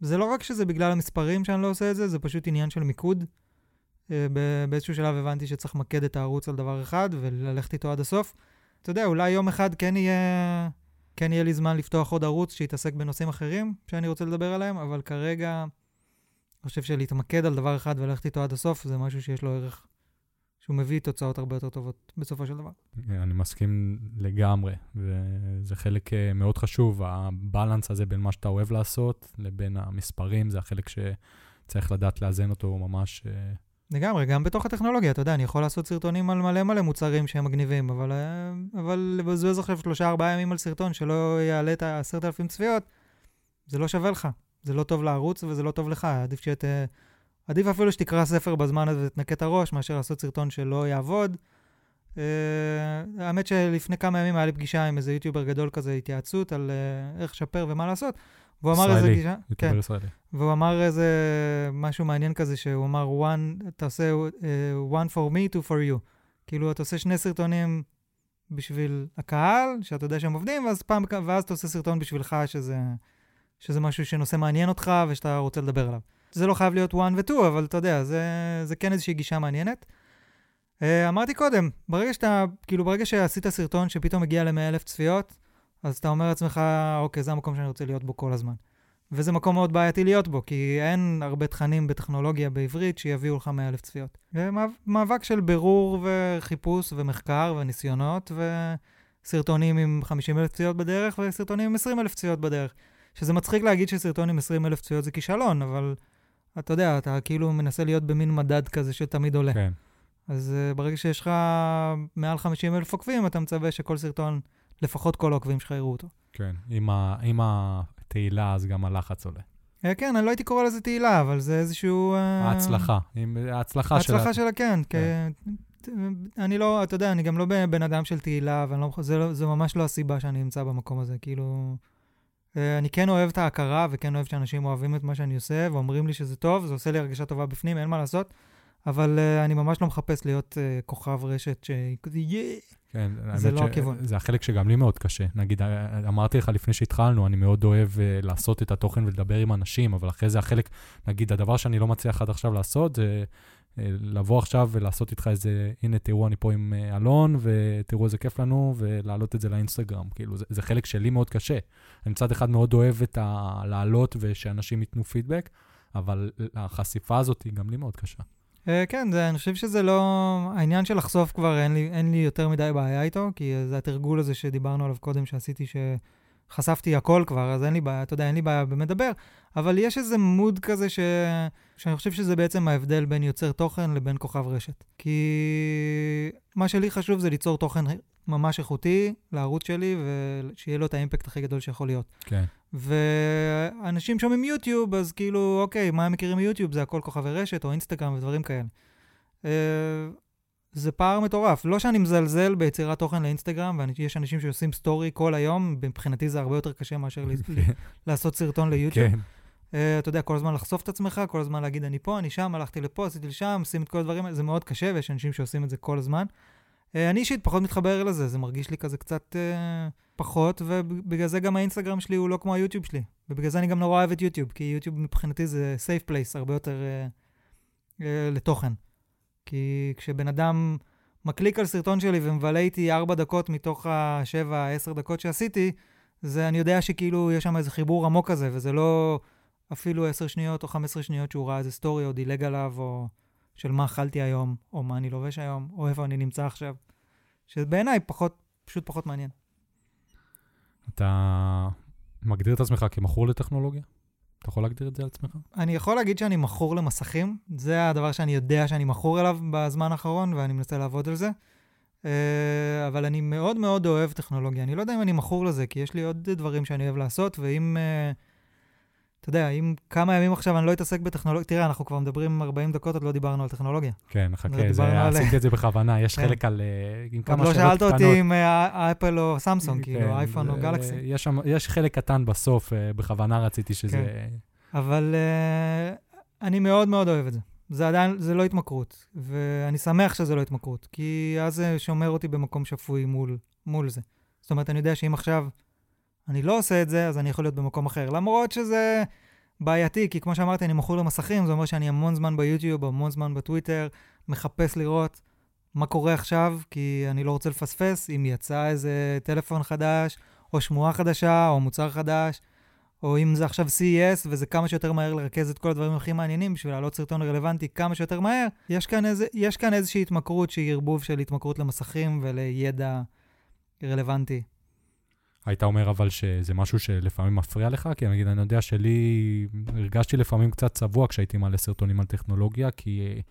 זה לא רק שזה בגלל המספרים שאני לא עושה את זה, זה פשוט עניין של מיקוד. ב- באיזשהו שלב הבנתי שצריך למקד את הערוץ על דבר אחד וללכת איתו עד הסוף. אתה יודע, אולי יום אחד כן יהיה, כן יהיה לי זמן לפתוח עוד ערוץ שיתעסק בנושאים אחרים שאני רוצה לדבר עליהם, אבל כרגע אני חושב שלהתמקד על דבר אחד וללכת איתו עד הסוף זה משהו שיש לו ערך, שהוא מביא תוצאות הרבה יותר טובות בסופו של דבר. אני מסכים לגמרי, וזה חלק אה, מאוד חשוב, הבלנס הזה בין מה שאתה אוהב לעשות לבין המספרים, זה החלק שצריך לדעת לאזן אותו ממש. אה, לגמרי, גם בתוך הטכנולוגיה, אתה יודע, אני יכול לעשות סרטונים על מלא מלא מוצרים שהם מגניבים, אבל, אה, אבל לבזבז עכשיו שלושה ארבעה ימים על סרטון שלא יעלה את העשרת אלפים צפיות, זה לא שווה לך. זה לא טוב לערוץ וזה לא טוב לך. עדיף שת... עדיף אפילו שתקרא ספר בזמן הזה ותנקה את הראש, מאשר לעשות סרטון שלא יעבוד. Uh, האמת שלפני כמה ימים היה לי פגישה עם איזה יוטיובר גדול כזה, התייעצות על איך לשפר ומה לעשות. והוא אמר איזה גישה... כן. ישראלי. והוא אמר איזה משהו מעניין כזה, שהוא אמר, one, אתה עושה uh, one for me, two for you. כאילו, אתה עושה שני סרטונים בשביל הקהל, שאתה יודע שהם עובדים, ואז, פעם, ואז אתה עושה סרטון בשבילך, שזה שזה משהו שנושא מעניין אותך ושאתה רוצה לדבר עליו. זה לא חייב להיות one ו-two, אבל אתה יודע, זה, זה כן איזושהי גישה מעניינת. Uh, אמרתי קודם, ברגע שאתה, כאילו ברגע שעשית סרטון שפתאום מגיע ל-100 אלף צפיות, אז אתה אומר לעצמך, אוקיי, זה המקום שאני רוצה להיות בו כל הזמן. וזה מקום מאוד בעייתי להיות בו, כי אין הרבה תכנים בטכנולוגיה בעברית שיביאו לך 100 אלף צפיות. זה מאבק של בירור וחיפוש ומחקר וניסיונות וסרטונים עם 50 אלף צפיות בדרך וסרטונים עם 20 אלף צפיות בדרך. שזה מצחיק להגיד שסרטון עם 20 אלף צפיות זה כישלון, אבל אתה יודע, אתה כאילו מנסה להיות במין מדד כזה שתמיד עולה. כן. אז uh, ברגע שיש לך מעל 50 אלף עוקבים, אתה מצווה שכל סרטון, לפחות כל העוקבים שלך יראו אותו. כן, עם, ה, עם התהילה אז גם הלחץ עולה. Uh, כן, אני לא הייתי קורא לזה תהילה, אבל זה איזשהו... Uh, ההצלחה, עם, ההצלחה שלה. ההצלחה שלה, כן. כן. אני לא, אתה יודע, אני גם לא בן אדם של תהילה, ולא, זה, לא, זה ממש לא הסיבה שאני נמצא במקום הזה. כאילו, אה, אני כן אוהב את ההכרה, וכן אוהב שאנשים אוהבים את מה שאני עושה, ואומרים לי שזה טוב, זה עושה לי הרגשה טובה בפנים, אין מה לעשות. אבל uh, אני ממש לא מחפש להיות uh, כוכב רשת שכזה, יאה. כן, זה לא הכיוון. זה החלק שגם לי מאוד קשה. נגיד, אמרתי לך לפני שהתחלנו, אני מאוד אוהב uh, לעשות את התוכן ולדבר עם אנשים, אבל אחרי זה החלק, נגיד, הדבר שאני לא מצליח עד עכשיו לעשות, זה לבוא עכשיו ולעשות איתך איזה, הנה, תראו, אני פה עם אלון, ותראו איזה כיף לנו, ולהעלות את זה לאינסטגרם. כאילו, זה, זה חלק שלי מאוד קשה. אני מצד אחד מאוד אוהב את הלעלות ושאנשים ייתנו פידבק, אבל החשיפה הזאת היא גם לי מאוד קשה. Uh, כן, זה, אני חושב שזה לא... העניין של לחשוף כבר, אין לי, אין לי יותר מדי בעיה איתו, כי זה התרגול הזה שדיברנו עליו קודם, שעשיתי, שחשפתי הכל כבר, אז אין לי בעיה, אתה יודע, אין לי בעיה באמת לדבר, אבל יש איזה מוד כזה ש... שאני חושב שזה בעצם ההבדל בין יוצר תוכן לבין כוכב רשת. כי מה שלי חשוב זה ליצור תוכן ממש איכותי לערוץ שלי, ושיהיה לו את האימפקט הכי גדול שיכול להיות. כן. ואנשים שומעים יוטיוב, אז כאילו, אוקיי, מה הם מכירים מיוטיוב? זה הכל כוכבי רשת או אינסטגרם ודברים כאלה. זה פער מטורף. לא שאני מזלזל ביצירת תוכן לאינסטגרם, ויש אנשים שעושים סטורי כל היום, מבחינתי זה הרבה יותר קשה מאשר לעשות סרטון ליוטיוב. כן. Uh, אתה יודע, כל הזמן לחשוף את עצמך, כל הזמן להגיד, אני פה, אני שם, הלכתי לפה, עשיתי לשם, שים את כל הדברים האלה, זה מאוד קשה, ויש אנשים שעושים את זה כל הזמן. Uh, אני אישית פחות מתחבר לזה, זה מרגיש לי כזה קצת uh, פחות, ובגלל זה גם האינסטגרם שלי הוא לא כמו היוטיוב שלי. ובגלל זה אני גם נורא אוהב את יוטיוב, כי יוטיוב מבחינתי זה safe place הרבה יותר uh, uh, לתוכן. כי כשבן אדם מקליק על סרטון שלי ומבלה איתי 4 דקות מתוך ה-7-10 דקות שעשיתי, זה אני יודע שכאילו יש שם איזה חיבור עמוק כזה, וזה לא אפילו 10 שניות או 15 שניות שהוא ראה איזה סטורי או דילג עליו, או של מה אכלתי היום, או מה אני לובש היום, או איפה אני נמצא עכשיו. שבעיניי פחות, פשוט פחות מעניין. אתה מגדיר את עצמך כמכור לטכנולוגיה? אתה יכול להגדיר את זה על עצמך? אני יכול להגיד שאני מכור למסכים. זה הדבר שאני יודע שאני מכור אליו בזמן האחרון, ואני מנסה לעבוד על זה. אה, אבל אני מאוד מאוד אוהב טכנולוגיה. אני לא יודע אם אני מכור לזה, כי יש לי עוד דברים שאני אוהב לעשות, ואם... Uh, אתה יודע, אם כמה ימים עכשיו אני לא אתעסק בטכנולוגיה, תראה, אנחנו כבר מדברים 40 דקות, עוד לא דיברנו על טכנולוגיה. כן, חכה, זה, עשיתי את זה בכוונה, יש כן. חלק על... אה, עם כמה שאלות קטנות. עוד לא שאלת אותי אם אה, אפל או סמסונג, כן, כאילו, אייפון או גלקסי. יש, יש חלק קטן בסוף, אה, בכוונה רציתי שזה... כן. אבל אני מאוד מאוד אוהב את זה. זה עדיין, זה לא התמכרות, ואני שמח שזה לא התמכרות, כי אז זה שומר אותי במקום שפוי מול, מול זה. זאת אומרת, אני יודע שאם עכשיו אני לא עושה את זה, אז אני יכול להיות במקום אחר. למרות שזה בעייתי, כי כמו שאמרתי, אני מכור למסכים, זה אומר שאני המון זמן ביוטיוב, המון זמן בטוויטר, מחפש לראות מה קורה עכשיו, כי אני לא רוצה לפספס אם יצא איזה טלפון חדש, או שמועה חדשה, או מוצר חדש, או אם זה עכשיו CES, וזה כמה שיותר מהר לרכז את כל הדברים הכי מעניינים בשביל להעלות סרטון רלוונטי כמה שיותר מהר, יש כאן, איזה, יש כאן איזושהי התמכרות שהיא ערבוב של התמכרות למסכים ולידע רלוונטי. היית אומר אבל שזה משהו שלפעמים מפריע לך? כי נגיד, אני יודע שלי, הרגשתי לפעמים קצת צבוע כשהייתי מעלה סרטונים על טכנולוגיה, כי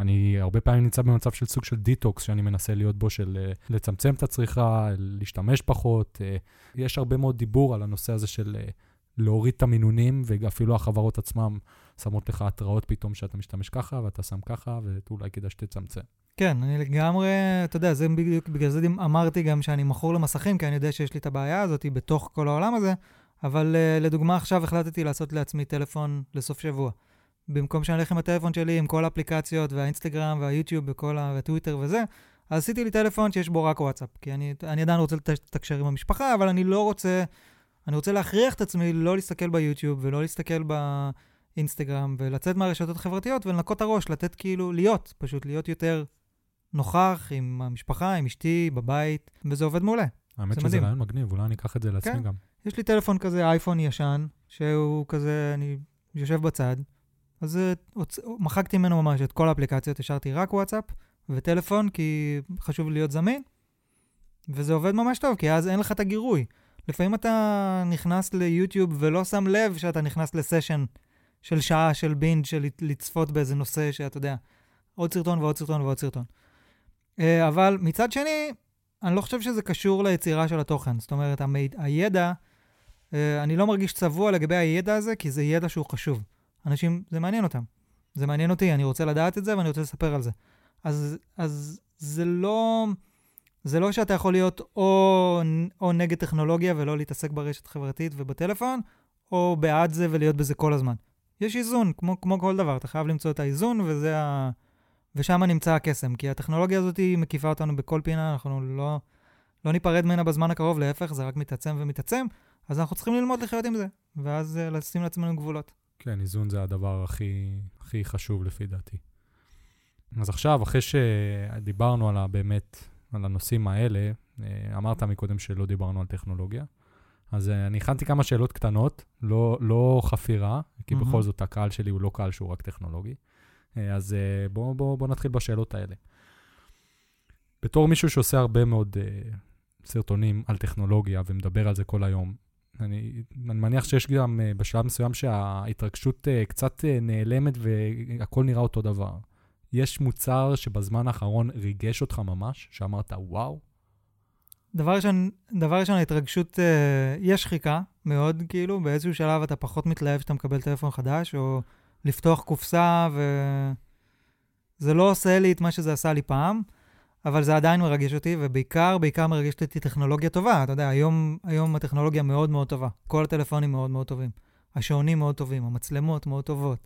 אני הרבה פעמים נמצא במצב של סוג של דיטוקס שאני מנסה להיות בו, של אה, לצמצם את הצריכה, להשתמש פחות. אה, יש הרבה מאוד דיבור על הנושא הזה של אה, להוריד את המינונים, ואפילו החברות עצמן שמות לך התראות פתאום שאתה משתמש ככה, ואתה שם ככה, ואולי כדאי שתצמצם. כן, אני לגמרי, אתה יודע, זה בדיוק, בגלל זה אמרתי גם שאני מכור למסכים, כי אני יודע שיש לי את הבעיה הזאת בתוך כל העולם הזה, אבל uh, לדוגמה עכשיו החלטתי לעשות לעצמי טלפון לסוף שבוע. במקום שאני אלך עם הטלפון שלי, עם כל האפליקציות, והאינסטגרם, והיוטיוב, וכל ה... והטוויטר וזה, אז עשיתי לי טלפון שיש בו רק וואטסאפ. כי אני, אני עדיין רוצה לתקשר עם המשפחה, אבל אני לא רוצה אני רוצה להכריח את עצמי לא להסתכל ביוטיוב ולא להסתכל באינסטגרם ולצאת מהרשתות החברתיות ולנקות את הראש, לתת כאילו, להיות, פשוט להיות יותר נוכח עם המשפחה, עם אשתי, בבית, וזה עובד מעולה. האמת זה שזה. רעיון מגניב, אולי אני אקח את זה לעצמי כן. גם. יש לי טלפון כזה, אייפון ישן, שהוא כזה, אני יושב בצד, אז הוצ... מחקתי ממנו ממש את כל האפליקציות, השארתי רק וואטסאפ וטלפון, כי חשוב להיות זמין, וזה עובד ממש טוב, כי אז אין לך את הגירוי. לפעמים אתה נכנס ליוטיוב ולא שם לב שאתה נכנס לסשן של שעה של בינג' של לצפות באיזה נושא שאתה יודע, עוד סרטון ועוד סרטון ועוד סרטון. אה, אבל מצד שני, אני לא חושב שזה קשור ליצירה של התוכן. זאת אומרת, המיד... הידע, אה, אני לא מרגיש צבוע לגבי הידע הזה, כי זה ידע שהוא חשוב. אנשים, זה מעניין אותם. זה מעניין אותי, אני רוצה לדעת את זה ואני רוצה לספר על זה. אז, אז זה לא... זה לא שאתה יכול להיות או, או נגד טכנולוגיה ולא להתעסק ברשת חברתית ובטלפון, או בעד זה ולהיות בזה כל הזמן. יש איזון, כמו, כמו כל דבר, אתה חייב למצוא את האיזון, וזה ה... ושם נמצא הקסם, כי הטכנולוגיה הזאת היא מקיפה אותנו בכל פינה, אנחנו לא, לא ניפרד ממנה בזמן הקרוב, להפך, זה רק מתעצם ומתעצם, אז אנחנו צריכים ללמוד לחיות עם זה, ואז uh, לשים לעצמנו גבולות. כן, איזון זה הדבר הכי, הכי חשוב לפי דעתי. אז עכשיו, אחרי שדיברנו על ה, באמת, על הנושאים האלה, אה, אמרת מקודם שלא דיברנו על טכנולוגיה, אז אה, אני הכנתי כמה שאלות קטנות, לא, לא חפירה, כי מהמם. בכל זאת הקהל שלי הוא לא קהל שהוא רק טכנולוגי. אה, אז אה, בואו בוא, בוא נתחיל בשאלות האלה. בתור מישהו שעושה הרבה מאוד אה, סרטונים על טכנולוגיה ומדבר על זה כל היום, אני, אני מניח שיש גם uh, בשלב מסוים שההתרגשות uh, קצת uh, נעלמת והכל נראה אותו דבר. יש מוצר שבזמן האחרון ריגש אותך ממש, שאמרת, וואו, דבר ראשון, דבר ראשון, ההתרגשות, אה, יש שחיקה מאוד, כאילו, באיזשהו שלב אתה פחות מתלהב שאתה מקבל טלפון חדש, או לפתוח קופסה, וזה לא עושה לי את מה שזה עשה לי פעם, אבל זה עדיין מרגש אותי, ובעיקר, בעיקר מרגשת אותי טכנולוגיה טובה. אתה יודע, היום, היום הטכנולוגיה מאוד מאוד טובה. כל הטלפונים מאוד מאוד טובים. השעונים מאוד טובים, המצלמות מאוד טובות.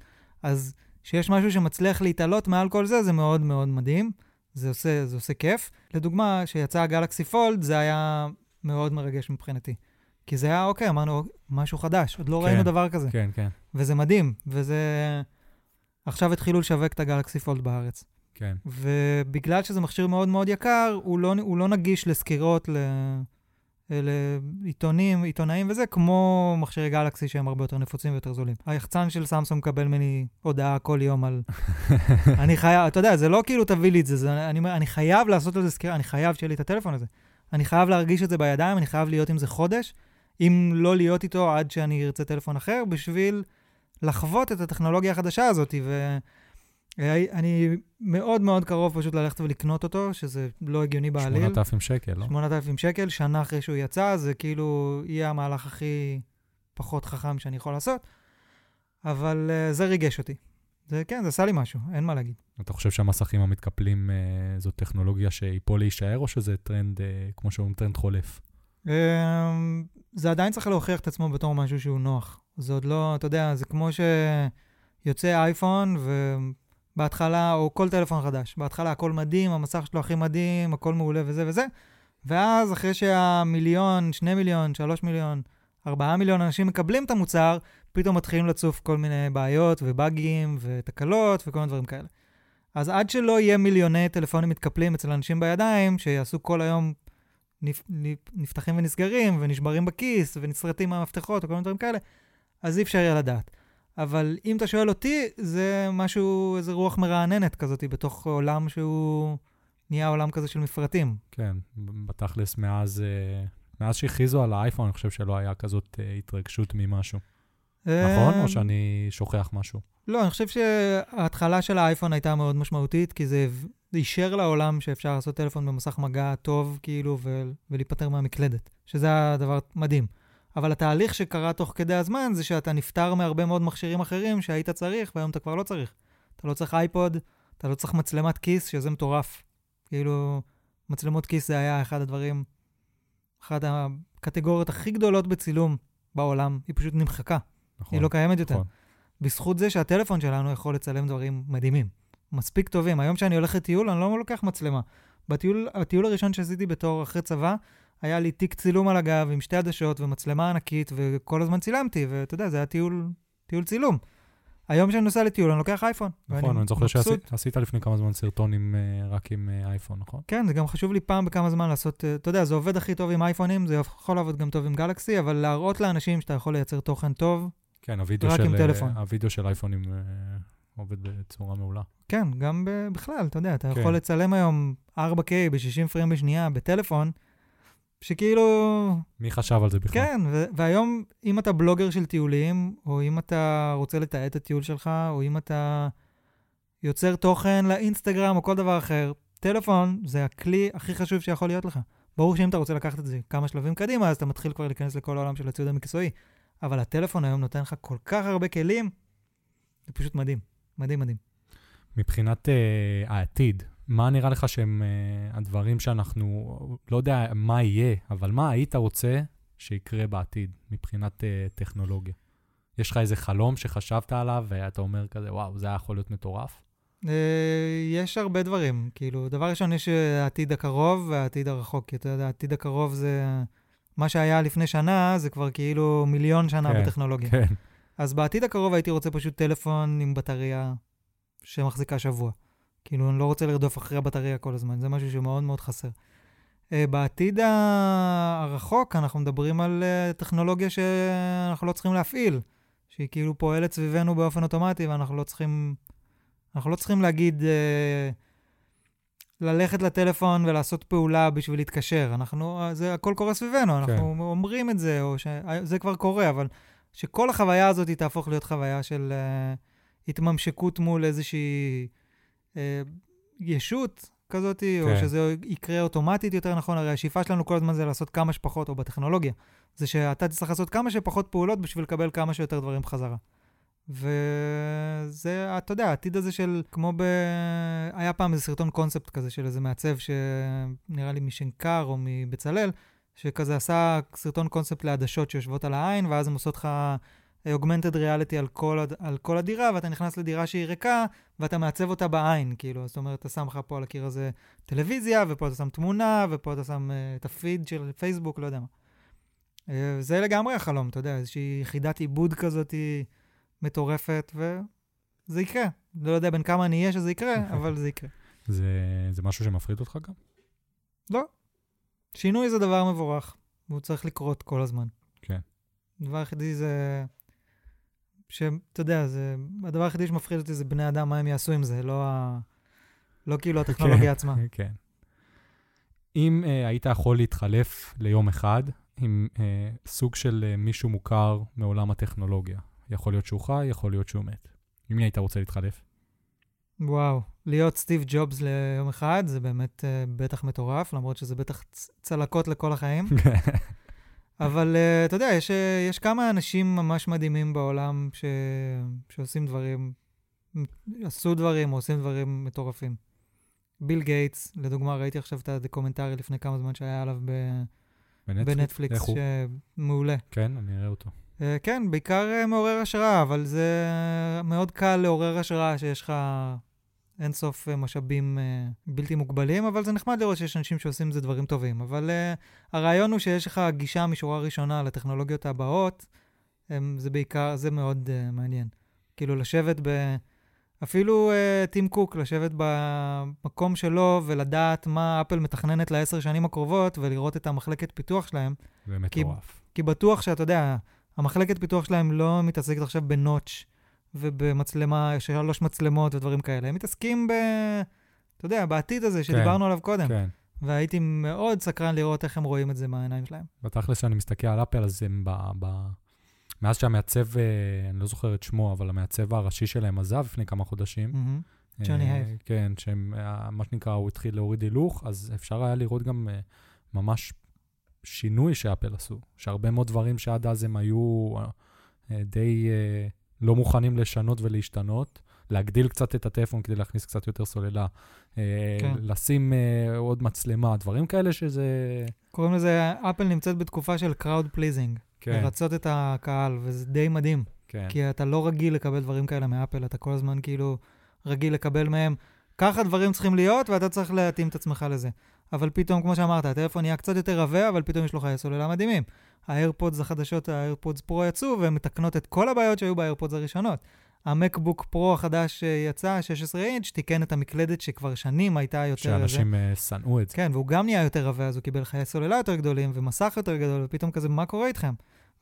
אז כשיש משהו שמצליח להתעלות מעל כל זה, זה מאוד מאוד מדהים. זה עושה, זה עושה כיף. לדוגמה, כשיצא הגלקסי פולד, זה היה מאוד מרגש מבחינתי. כי זה היה, אוקיי, אמרנו, משהו חדש, עוד לא כן, ראינו דבר כזה. כן, כן, וזה מדהים, וזה... עכשיו התחילו לשווק את הגלקסי פולד בארץ. כן. ובגלל שזה מכשיר מאוד מאוד יקר, הוא לא, הוא לא נגיש לסקירות, ל... לעיתונים, עיתונאים וזה, כמו מכשירי גלקסי שהם הרבה יותר נפוצים ויותר זולים. היחצן של סמסונג מקבל ממני הודעה כל יום על... <laughs> אני חייב, אתה יודע, זה לא כאילו תביא לי את זה, זה אני, אני חייב לעשות על זה סקירה, אני חייב שיהיה לי את הטלפון הזה. אני חייב להרגיש את זה בידיים, אני חייב להיות עם זה חודש, אם לא להיות איתו עד שאני ארצה טלפון אחר, בשביל לחוות את הטכנולוגיה החדשה הזאת. ואני מאוד מאוד קרוב פשוט ללכת ולקנות אותו, שזה לא הגיוני בעליל. 8,000 שקל, לא? 8,000 שקל, שנה אחרי שהוא יצא, זה כאילו יהיה המהלך הכי פחות חכם שאני יכול לעשות, אבל uh, זה ריגש אותי. זה כן, זה עשה לי משהו, אין מה להגיד. אתה חושב שהמסכים המתקפלים אה, זו טכנולוגיה שהיא פה להישאר, או שזה טרנד, אה, כמו שאומרים, טרנד חולף? Um, זה עדיין צריך להוכיח את עצמו בתור משהו שהוא נוח. זה עוד לא, אתה יודע, זה כמו שיוצא אייפון, ובהתחלה, או כל טלפון חדש, בהתחלה הכל מדהים, המסך שלו הכי מדהים, הכל מעולה וזה וזה, ואז אחרי שהמיליון, שני מיליון, שלוש מיליון, ארבעה מיליון אנשים מקבלים את המוצר, פתאום מתחילים לצוף כל מיני בעיות ובאגים ותקלות וכל מיני דברים כאלה. אז עד שלא יהיה מיליוני טלפונים מתקפלים אצל אנשים בידיים, שיעשו כל היום נפתחים ונסגרים ונשברים בכיס ונסרטים מהמפתחות וכל מיני דברים כאלה, אז אי אפשר יהיה לדעת. אבל אם אתה שואל אותי, זה משהו, איזה רוח מרעננת כזאת בתוך עולם שהוא נהיה עולם כזה של מפרטים. כן, בתכלס, מאז, אה, מאז שהכריזו על האייפון, אני חושב שלא היה כזאת אה, התרגשות ממשהו. נכון? או שאני שוכח משהו? לא, אני חושב שההתחלה של האייפון הייתה מאוד משמעותית, כי זה זה אישר לעולם שאפשר לעשות טלפון במסך מגע טוב, כאילו, ו- ולהיפטר מהמקלדת, שזה הדבר מדהים. אבל התהליך שקרה תוך כדי הזמן זה שאתה נפטר מהרבה מאוד מכשירים אחרים שהיית צריך, והיום אתה כבר לא צריך. אתה לא צריך אייפוד, אתה לא צריך מצלמת כיס, שזה מטורף. כאילו, מצלמות כיס זה היה אחד הדברים, אחת הקטגוריות הכי גדולות בצילום בעולם, היא פשוט נמחקה. נכון. היא לא קיימת יותר. נכון. בזכות זה שהטלפון שלנו יכול לצלם דברים מדהימים. מספיק טובים. היום כשאני הולך לטיול, אני לא לוקח מצלמה. בטיול, הטיול הראשון שעשיתי בתור אחרי צבא, היה לי תיק צילום על הגב עם שתי עדשות ומצלמה ענקית, וכל הזמן צילמתי, ואתה יודע, זה היה טיול, טיול צילום. היום כשאני נוסע לטיול, אני לוקח אייפון. נכון, אני זוכר שעשית לפני כמה זמן סרטון עם, אה, רק עם אה, אייפון, נכון? כן, זה גם חשוב לי פעם בכמה זמן לעשות, אה, אתה יודע, זה עובד הכי טוב עם אייפונים, זה יכול לעבוד גם טוב עם גלקסי, אבל להראות לאנשים שאתה יכול לייצר תוכן טוב, כן, רק של, עם טלפון. הווידאו של אייפונים עובד בצורה מעולה. כן, גם ב- בכלל, אתה יודע, אתה כן. יכול לצלם היום 4K ב-60 פריים בשנייה בטלפון, שכאילו, מי חשב על זה בכלל? כן, ו- והיום, אם אתה בלוגר של טיולים, או אם אתה רוצה לתעד את הטיול שלך, או אם אתה יוצר תוכן לאינסטגרם או כל דבר אחר, טלפון זה הכלי הכי חשוב שיכול להיות לך. ברור שאם אתה רוצה לקחת את זה כמה שלבים קדימה, אז אתה מתחיל כבר להיכנס לכל העולם של הציוד המקצועי. אבל הטלפון היום נותן לך כל כך הרבה כלים, זה פשוט מדהים. מדהים, מדהים. מבחינת uh, העתיד, מה נראה לך שהם uh, הדברים שאנחנו, לא יודע מה יהיה, אבל מה היית רוצה שיקרה בעתיד מבחינת uh, טכנולוגיה? יש לך איזה חלום שחשבת עליו ואתה אומר כזה, וואו, זה היה יכול להיות מטורף? אה, יש הרבה דברים. כאילו, דבר ראשון, יש העתיד הקרוב והעתיד הרחוק. כי אתה יודע, העתיד הקרוב זה... מה שהיה לפני שנה, זה כבר כאילו מיליון שנה כן, בטכנולוגיה. כן. אז בעתיד הקרוב הייתי רוצה פשוט טלפון עם בטריה שמחזיקה שבוע. כאילו, אני לא רוצה לרדוף אחרי הבטריה כל הזמן, זה משהו שמאוד מאוד חסר. Uh, בעתיד הרחוק, אנחנו מדברים על uh, טכנולוגיה שאנחנו לא צריכים להפעיל, שהיא כאילו פועלת סביבנו באופן אוטומטי, ואנחנו לא צריכים, אנחנו לא צריכים להגיד, uh, ללכת לטלפון ולעשות פעולה בשביל להתקשר. אנחנו, זה הכל קורה סביבנו, אנחנו כן. אומרים את זה, או שזה כבר קורה, אבל שכל החוויה הזאת תהפוך להיות חוויה של uh, התממשקות מול איזושהי uh, ישות כזאת, כן. או. שזה יקרה אוטומטית יותר נכון, הרי השאיפה שלנו כל הזמן זה לעשות כמה שפחות, או בטכנולוגיה, זה שאתה תצטרך לעשות כמה שפחות פעולות בשביל לקבל כמה שיותר דברים בחזרה. וזה, אתה יודע, העתיד הזה של, כמו ב... היה פעם איזה סרטון קונספט כזה של איזה מעצב שנראה לי משנקר או מבצלאל, שכזה עשה סרטון קונספט לעדשות שיושבות על העין, ואז הם עושות לך אוגמנטד ריאליטי על, כל על כל הדירה, ואתה נכנס לדירה שהיא ריקה, ואתה מעצב אותה בעין, כאילו, זאת אומרת, אתה שם לך פה על הקיר הזה טלוויזיה, ופה אתה שם תמונה, ופה אתה שם uh, את הפיד של פייסבוק, לא יודע מה. Uh, זה לגמרי החלום, אתה יודע, איזושהי יחידת עיבוד כזאת מטורפת, וזה יקרה. לא יודע בין כמה אני אהיה שזה יקרה, <laughs> אבל זה יקרה. זה, זה משהו שמפחיד אותך גם? שינוי זה דבר מבורך, והוא צריך לקרות כל הזמן. כן. הדבר היחידי זה... שאתה יודע, זה... הדבר היחידי שמפחיד אותי זה בני אדם, מה הם יעשו עם זה, לא, ה... לא כאילו הטכנולוגיה <laughs> עצמה. כן. אם uh, היית יכול להתחלף ליום אחד עם uh, סוג של uh, מישהו מוכר מעולם הטכנולוגיה, יכול להיות שהוא חי, יכול להיות שהוא מת. עם מי היית רוצה להתחלף? וואו, להיות סטיב ג'ובס ליום אחד זה באמת uh, בטח מטורף, למרות שזה בטח צ- צלקות לכל החיים. <laughs> אבל uh, אתה יודע, יש, אה, יש כמה אנשים ממש מדהימים בעולם ש... שעושים דברים, עשו דברים או עושים דברים מטורפים. ביל גייטס, לדוגמה, ראיתי עכשיו את הדוקומנטרי לפני כמה זמן שהיה עליו ב... בנטפליקס? בנטפליקס? שמעולה. כן, אני אראה אותו. Uh, כן, בעיקר uh, מעורר השראה, אבל זה מאוד קל לעורר השראה שיש לך אינסוף uh, משאבים uh, בלתי מוגבלים, אבל זה נחמד לראות שיש אנשים שעושים עם זה דברים טובים. אבל uh, הרעיון הוא שיש לך גישה משורה ראשונה לטכנולוגיות הבאות, זה בעיקר, זה מאוד מעניין. כאילו לשבת ב... אפילו טים קוק, לשבת במקום שלו ולדעת מה אפל מתכננת לעשר שנים הקרובות ולראות את המחלקת פיתוח שלהם, זה מטורף. כי בטוח שאתה יודע, המחלקת פיתוח שלהם לא מתעסקת עכשיו בנוטש ובמצלמה, שלוש מצלמות ודברים כאלה. הם מתעסקים ב... אתה יודע, בעתיד הזה שדיברנו עליו קודם. כן. והייתי מאוד סקרן לראות איך הם רואים את זה מהעיניים שלהם. בתכלס, כשאני מסתכל על אפל, אז הם ב... ב... מאז שהמעצב, אה, אני לא זוכר את שמו, אבל המעצב הראשי שלהם עזב לפני כמה חודשים. מהמם. ג'וני אה, הייב. כן, שהם, אה, שנקרא, הוא התחיל להוריד הילוך, אז אפשר היה לראות גם אה, ממש שינוי שאפל עשו, שהרבה מאוד דברים שעד אז הם היו אה, די אה, לא מוכנים לשנות ולהשתנות, להגדיל קצת את הטלפון כדי להכניס קצת יותר סוללה, אה, כן. לשים אה, עוד מצלמה, דברים כאלה שזה... קוראים לזה, אפל נמצאת בתקופה של crowd pleasing. כן, לרצות את הקהל, וזה די מדהים. כן, כי אתה לא רגיל לקבל דברים כאלה מאפל, אתה כל הזמן כאילו רגיל לקבל מהם ככה דברים צריכים להיות, ואתה צריך להתאים את עצמך לזה. אבל פתאום, כמו שאמרת, הטלפון נהיה קצת יותר עבה, אבל פתאום יש לו חיי סוללה מדהימים. האיירפודס החדשות, האיירפודס פרו יצאו, והן מתקנות את כל הבעיות שהיו באיירפודס הראשונות. המקבוק פרו החדש שיצא, 16 אינץ', תיקן את המקלדת שכבר שנים הייתה יותר... שאנשים uh, שנאו את זה. כן, והוא גם נהיה יותר עבה, אז הוא קיבל חיי סוללה יותר גדולים ומסך יותר גדול, ופתאום כזה, מה קורה איתכם?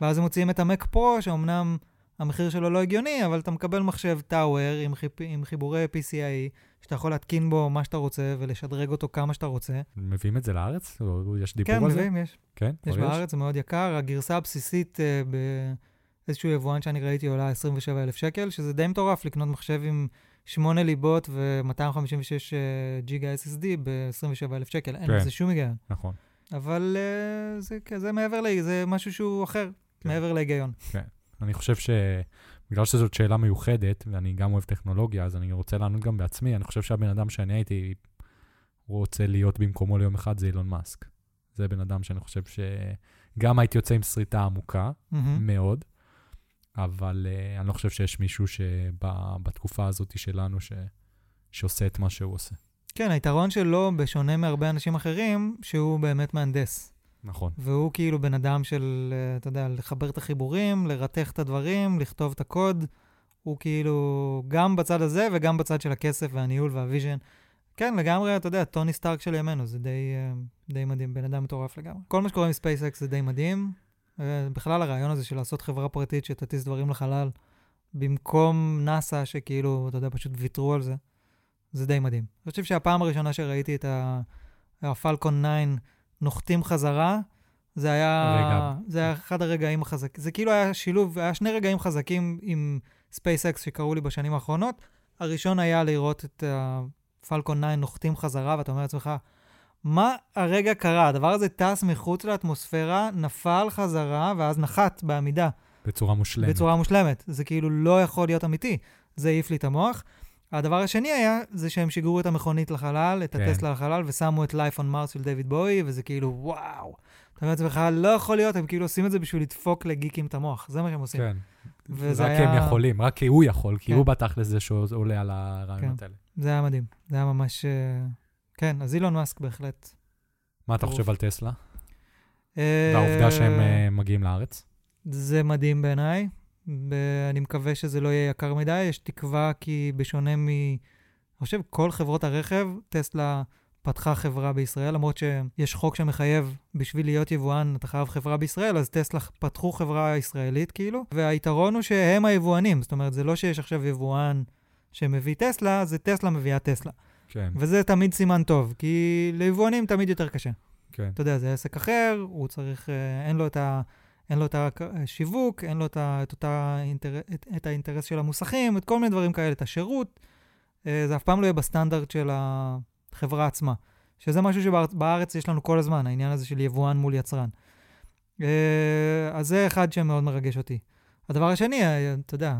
ואז הם מוציאים את המק פרו, שאומנם המחיר שלו לא הגיוני, אבל אתה מקבל מחשב טאוור עם, חיפ... עם חיבורי PCIe, שאתה יכול להתקין בו מה שאתה רוצה ולשדרג אותו כמה שאתה רוצה. מביאים את זה לארץ? או יש דיבור כן, על זה? מביאים, יש. כן, יש בארץ, זה מאוד יקר. הגרסה הבסיסית uh, באיזשהו יבואן שאני ראיתי עולה 27,000 שקל, שזה די מטורף לקנות מחשב עם 8 ליבות ו-256 ג'יגה SSD ב-27,000 שקל. אין כן. לזה שום היגיון. נכון. אבל uh, זה, זה מעבר ל... זה משהו שהוא אחר, כן. מעבר להיגיון. אני חושב שבגלל שזאת שאלה מיוחדת, ואני גם אוהב טכנולוגיה, אז אני רוצה לענות גם בעצמי, אני חושב שהבן אדם שאני הייתי רוצה להיות במקומו ליום אחד זה אילון מאסק. זה בן אדם שאני חושב שגם הייתי יוצא עם שריטה עמוקה, מהמם. מאוד, אבל uh, אני לא חושב שיש מישהו שבתקופה הזאת שלנו ש... שעושה את מה שהוא עושה. כן, היתרון שלו, בשונה מהרבה אנשים אחרים, שהוא באמת מהנדס. נכון. והוא כאילו בן אדם של, אה, אתה יודע, לחבר את החיבורים, לרתך את הדברים, לכתוב את הקוד. הוא כאילו גם בצד הזה וגם בצד של הכסף והניהול וה vision. כן, לגמרי, אתה יודע, טוני סטארק של ימינו, זה די, אה, די מדהים, בן אדם מטורף לגמרי. כל מה שקורה עם ספייסקס זה די מדהים. אה, בכלל הרעיון הזה של לעשות חברה פרטית שתטיס דברים לחלל, במקום נאסא, שכאילו, אתה יודע, פשוט ויתרו על זה, זה די מדהים. אני חושב שהפעם הראשונה שראיתי את הפלקון 9 נוחתים חזרה, זה היה, רגע. זה היה אחד הרגעים החזקים. זה כאילו היה שילוב, היה שני רגעים חזקים עם ספייסקס שקרו לי בשנים האחרונות. הראשון היה לראות את הפלקון 9 נוחתים חזרה, ואתה אומר לעצמך, מה הרגע קרה? הדבר הזה טס מחוץ לאטמוספירה, נפל חזרה, ואז נחת בעמידה. בצורה מושלמת. בצורה מושלמת. זה כאילו לא יכול להיות אמיתי. זה העיף לי את המוח. הדבר השני היה, זה שהם שיגרו את המכונית לחלל, את כן. הטסלה לחלל, ושמו את Life on Mars של דיוויד בואי, וזה כאילו, וואו. אתה אומר לעצמך, לא יכול להיות, הם כאילו עושים את זה בשביל לדפוק לגיקים את המוח. זה מה שהם עושים. כן. וזה רק היה... הם יכולים, רק כי הוא יכול, כי כן. הוא בתכלס זה שעולה על הרעיונות האלה. זה היה מדהים. זה היה ממש... אה, כן, אז אילון מאסק בהחלט. מה אתה. חושב על טסלה? אה, והעובדה שהם אה, מגיעים לארץ? זה מדהים בעיניי. אני מקווה שזה לא יהיה יקר מדי. יש תקווה כי בשונה מ... אני חושב כל חברות הרכב, טסלה פתחה חברה בישראל, למרות שיש חוק שמחייב בשביל להיות יבואן, אתה חייב חברה בישראל, אז טסלה פתחו חברה ישראלית כאילו, והיתרון הוא שהם היבואנים, זאת אומרת, זה לא שיש עכשיו יבואן שמביא טסלה, זה טסלה מביאה טסלה. כן, וזה תמיד סימן טוב, כי ליבואנים תמיד יותר קשה. כן. אתה יודע, זה עסק אחר, הוא צריך, אה, אין לו את ה... אין לו את השיווק, אין לו את, את, אותה את, את האינטרס של המוסכים, את כל מיני דברים כאלה, את השירות. אה, זה אף פעם לא יהיה בסטנדרט של החברה עצמה, שזה משהו שבארץ יש לנו כל הזמן, העניין הזה של יבואן מול יצרן. אה, אז זה אחד שמאוד מרגש אותי. הדבר השני, אה, אתה יודע,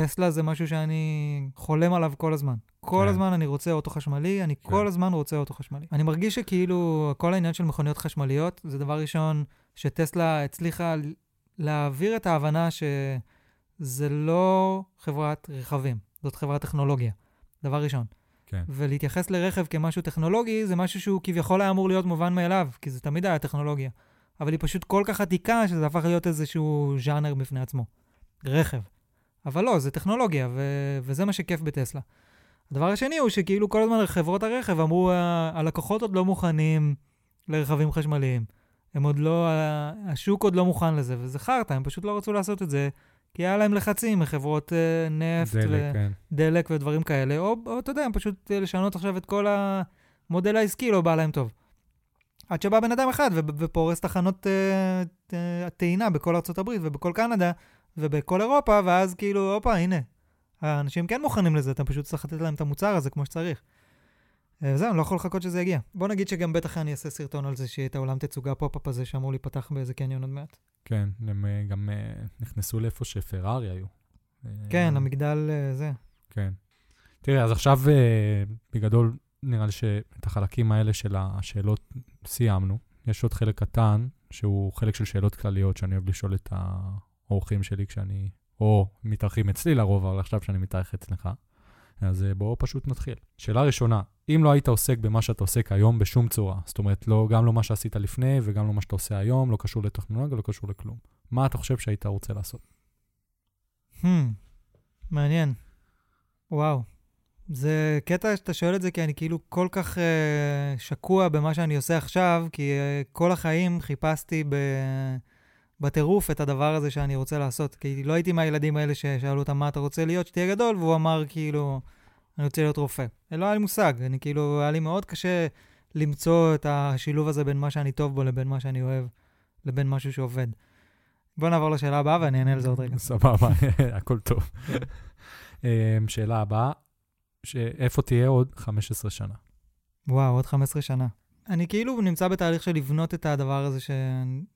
טסלה זה משהו שאני חולם עליו כל הזמן. כל כן. הזמן אני רוצה אוטו חשמלי, אני כן. כל הזמן רוצה אוטו חשמלי. אני מרגיש שכאילו כל העניין של מכוניות חשמליות, זה דבר ראשון שטסלה הצליחה להעביר את ההבנה שזה לא חברת רכבים, זאת חברת טכנולוגיה. דבר ראשון. כן. ולהתייחס לרכב כמשהו טכנולוגי, זה משהו שהוא כביכול היה אמור להיות מובן מאליו, כי זה תמיד היה טכנולוגיה. אבל היא פשוט כל כך עתיקה, שזה הפך להיות איזשהו ז'אנר בפני עצמו. רכב. אבל לא, זה טכנולוגיה, ו- וזה מה שכיף בטסלה. הדבר השני הוא שכאילו כל הזמן חברות הרכב אמרו, "ה- הלקוחות עוד לא מוכנים לרכבים חשמליים. הם עוד לא, השוק עוד לא מוכן לזה, וזה חרטא, הם פשוט לא רצו לעשות את זה, כי היה להם לחצים מחברות אה, נפט דלק, כן. ודלק ודברים כאלה, או, או אתה יודע, הם פשוט אה, לשנות עכשיו את כל המודל העסקי, לא בא להם טוב. עד שבא בן אדם אחד ופורס תחנות אה, אה, טעינה בכל ארצות הברית ובכל קנדה ובכל אירופה, ואז כאילו, הופה, הנה, האנשים כן מוכנים לזה, אתה פשוט צריך לתת להם את המוצר הזה כמו שצריך. אה, וזהו, אני לא יכול לחכות שזה יגיע. בוא נגיד שגם בטח אני אעשה סרטון על זה שיהיה את העולם תצוגה pop-up הזה שאמור להיפתח באיזה קניון עוד מעט. כן, הם אה, גם אה, נכנסו לאיפה שפרארי היו. כן, המגדל זה. כן. תראה, אז עכשיו בגדול, נראה לי שאת החלקים האלה של השאלות סיימנו. יש עוד חלק קטן, שהוא חלק של שאלות כלליות, שאני אוהב לשאול את האורחים שלי כשאני, או מתארחים אצלי לרוב, אבל עכשיו שאני מתארח אצלך. אז אה, בואו פשוט נתחיל. שאלה ראשונה, אם לא היית עוסק במה שאתה עוסק היום בשום צורה, זאת אומרת, לא, גם לא מה שעשית לפני וגם לא מה שאתה עושה היום, לא קשור לטכנולוגיה, לא קשור לכלום. מה אתה חושב שהיית רוצה לעשות? Hmm, מעניין. וואו. זה קטע שאתה שואל את זה, כי אני כאילו כל כך uh, שקוע במה שאני עושה עכשיו, כי uh, כל החיים חיפשתי ב... בטירוף את הדבר הזה שאני רוצה לעשות. כי לא הייתי מהילדים האלה ששאלו אותם מה אתה רוצה להיות שתהיה גדול, והוא אמר כאילו, אני רוצה להיות רופא. לא היה לי מושג, אני כאילו, היה לי מאוד קשה למצוא את השילוב הזה בין מה שאני טוב בו לבין מה שאני אוהב, לבין משהו שעובד. בוא נעבור לשאלה הבאה ואני אענה על זה עוד רגע. סבבה, <laughs> הכל טוב. אמ, שאלה הבאה, איפה תהיה עוד 15 שנה? וואו, עוד 15 שנה. אני כאילו נמצא בתהליך של לבנות את הדבר הזה ש...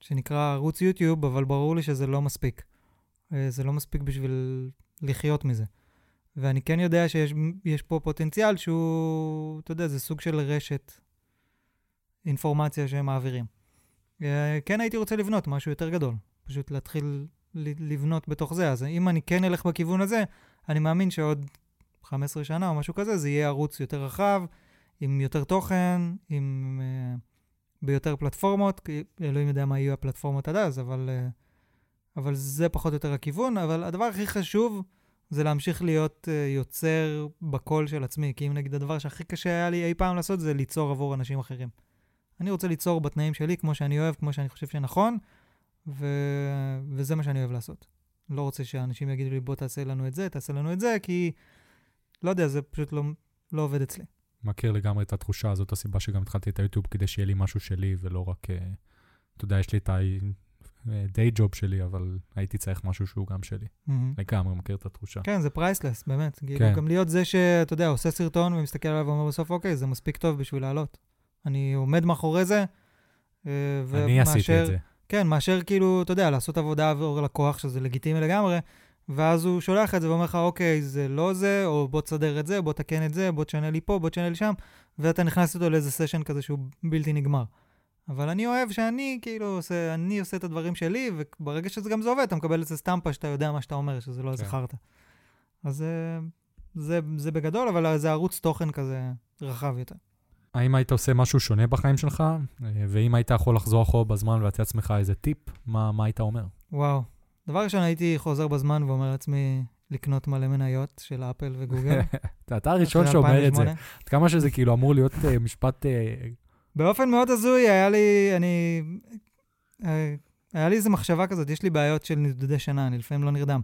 שנקרא ערוץ יוטיוב, אבל ברור לי שזה לא מספיק. אה, זה לא מספיק בשביל לחיות מזה. ואני כן יודע שיש פה פוטנציאל שהוא, אתה יודע, זה סוג של רשת אינפורמציה שהם מעבירים. אה, כן הייתי רוצה לבנות משהו יותר גדול, פשוט להתחיל לבנות בתוך זה. אז אם אני כן אלך בכיוון הזה, אני מאמין שעוד 15 שנה או משהו כזה, זה יהיה ערוץ יותר רחב, עם יותר תוכן, עם... uh, ביותר פלטפורמות, כי אלוהים יודע מה יהיו הפלטפורמות עד אז, אבל, uh, אבל זה פחות או יותר הכיוון. אבל הדבר הכי חשוב זה להמשיך להיות uh, יוצר בקול של עצמי, כי אם נגיד הדבר שהכי קשה היה לי אי פעם לעשות זה ליצור עבור אנשים אחרים. אני רוצה ליצור בתנאים שלי, כמו שאני אוהב, כמו שאני חושב שנכון, ו... וזה מה שאני אוהב לעשות. לא רוצה שאנשים יגידו לי, בוא תעשה לנו את זה, תעשה לנו את זה, כי לא יודע, זה פשוט לא, לא עובד אצלי. מכיר לגמרי את התחושה הזאת, הסיבה שגם התחלתי את היוטיוב כדי שיהיה לי משהו שלי, ולא רק, uh, אתה יודע, יש לי את ה-day job שלי, אבל הייתי צריך משהו שהוא גם שלי. Mm-hmm. לגמרי, מכיר את התחושה. כן, זה פרייסלס, באמת. כאילו, כן. גם להיות זה שאתה יודע, עושה סרטון ומסתכל עליו ואומר בסוף, אוקיי, זה מספיק טוב בשביל לעלות. אני עומד מאחורי זה, ומאשר... אני עשיתי את זה. כן, מאשר כאילו, אתה יודע, לעשות עבודה עבור לקוח, שזה לגיטימי לגמרי, ואז הוא שולח את זה ואומר לך, אוקיי, זה לא זה, או בוא תסדר את זה, בוא תקן את זה, בוא תשנה לי פה, בוא תשנה לי שם, ואתה נכנס איתו לאיזה סשן כזה שהוא בלתי נגמר. אבל אני אוהב שאני כאילו עושה, אני עושה את הדברים שלי, וברגע שזה גם זה עובד, אתה מקבל איזה סטמפה שאתה יודע מה שאתה אומר, שזה לא איזה כן. חרטא. אז זה, זה, זה בגדול, אבל זה ערוץ תוכן כזה רחב יותר. האם היית עושה משהו שונה בחיים שלך? ואם היית יכול לחזור אחורה בזמן ולתת לעצמך איזה טיפ, מה, מה היית אומר? וואו. דבר ראשון, הייתי חוזר בזמן ואומר לעצמי לקנות מלא מניות של אפל וגוגל. <laughs> אתה הראשון שאומר את זה. עד כמה שזה כאילו אמור להיות uh, משפט... Uh... באופן מאוד הזוי, היה לי, אני... Uh, היה לי איזו מחשבה כזאת, יש לי בעיות של נדודי שינה, אני לפעמים לא נרדם.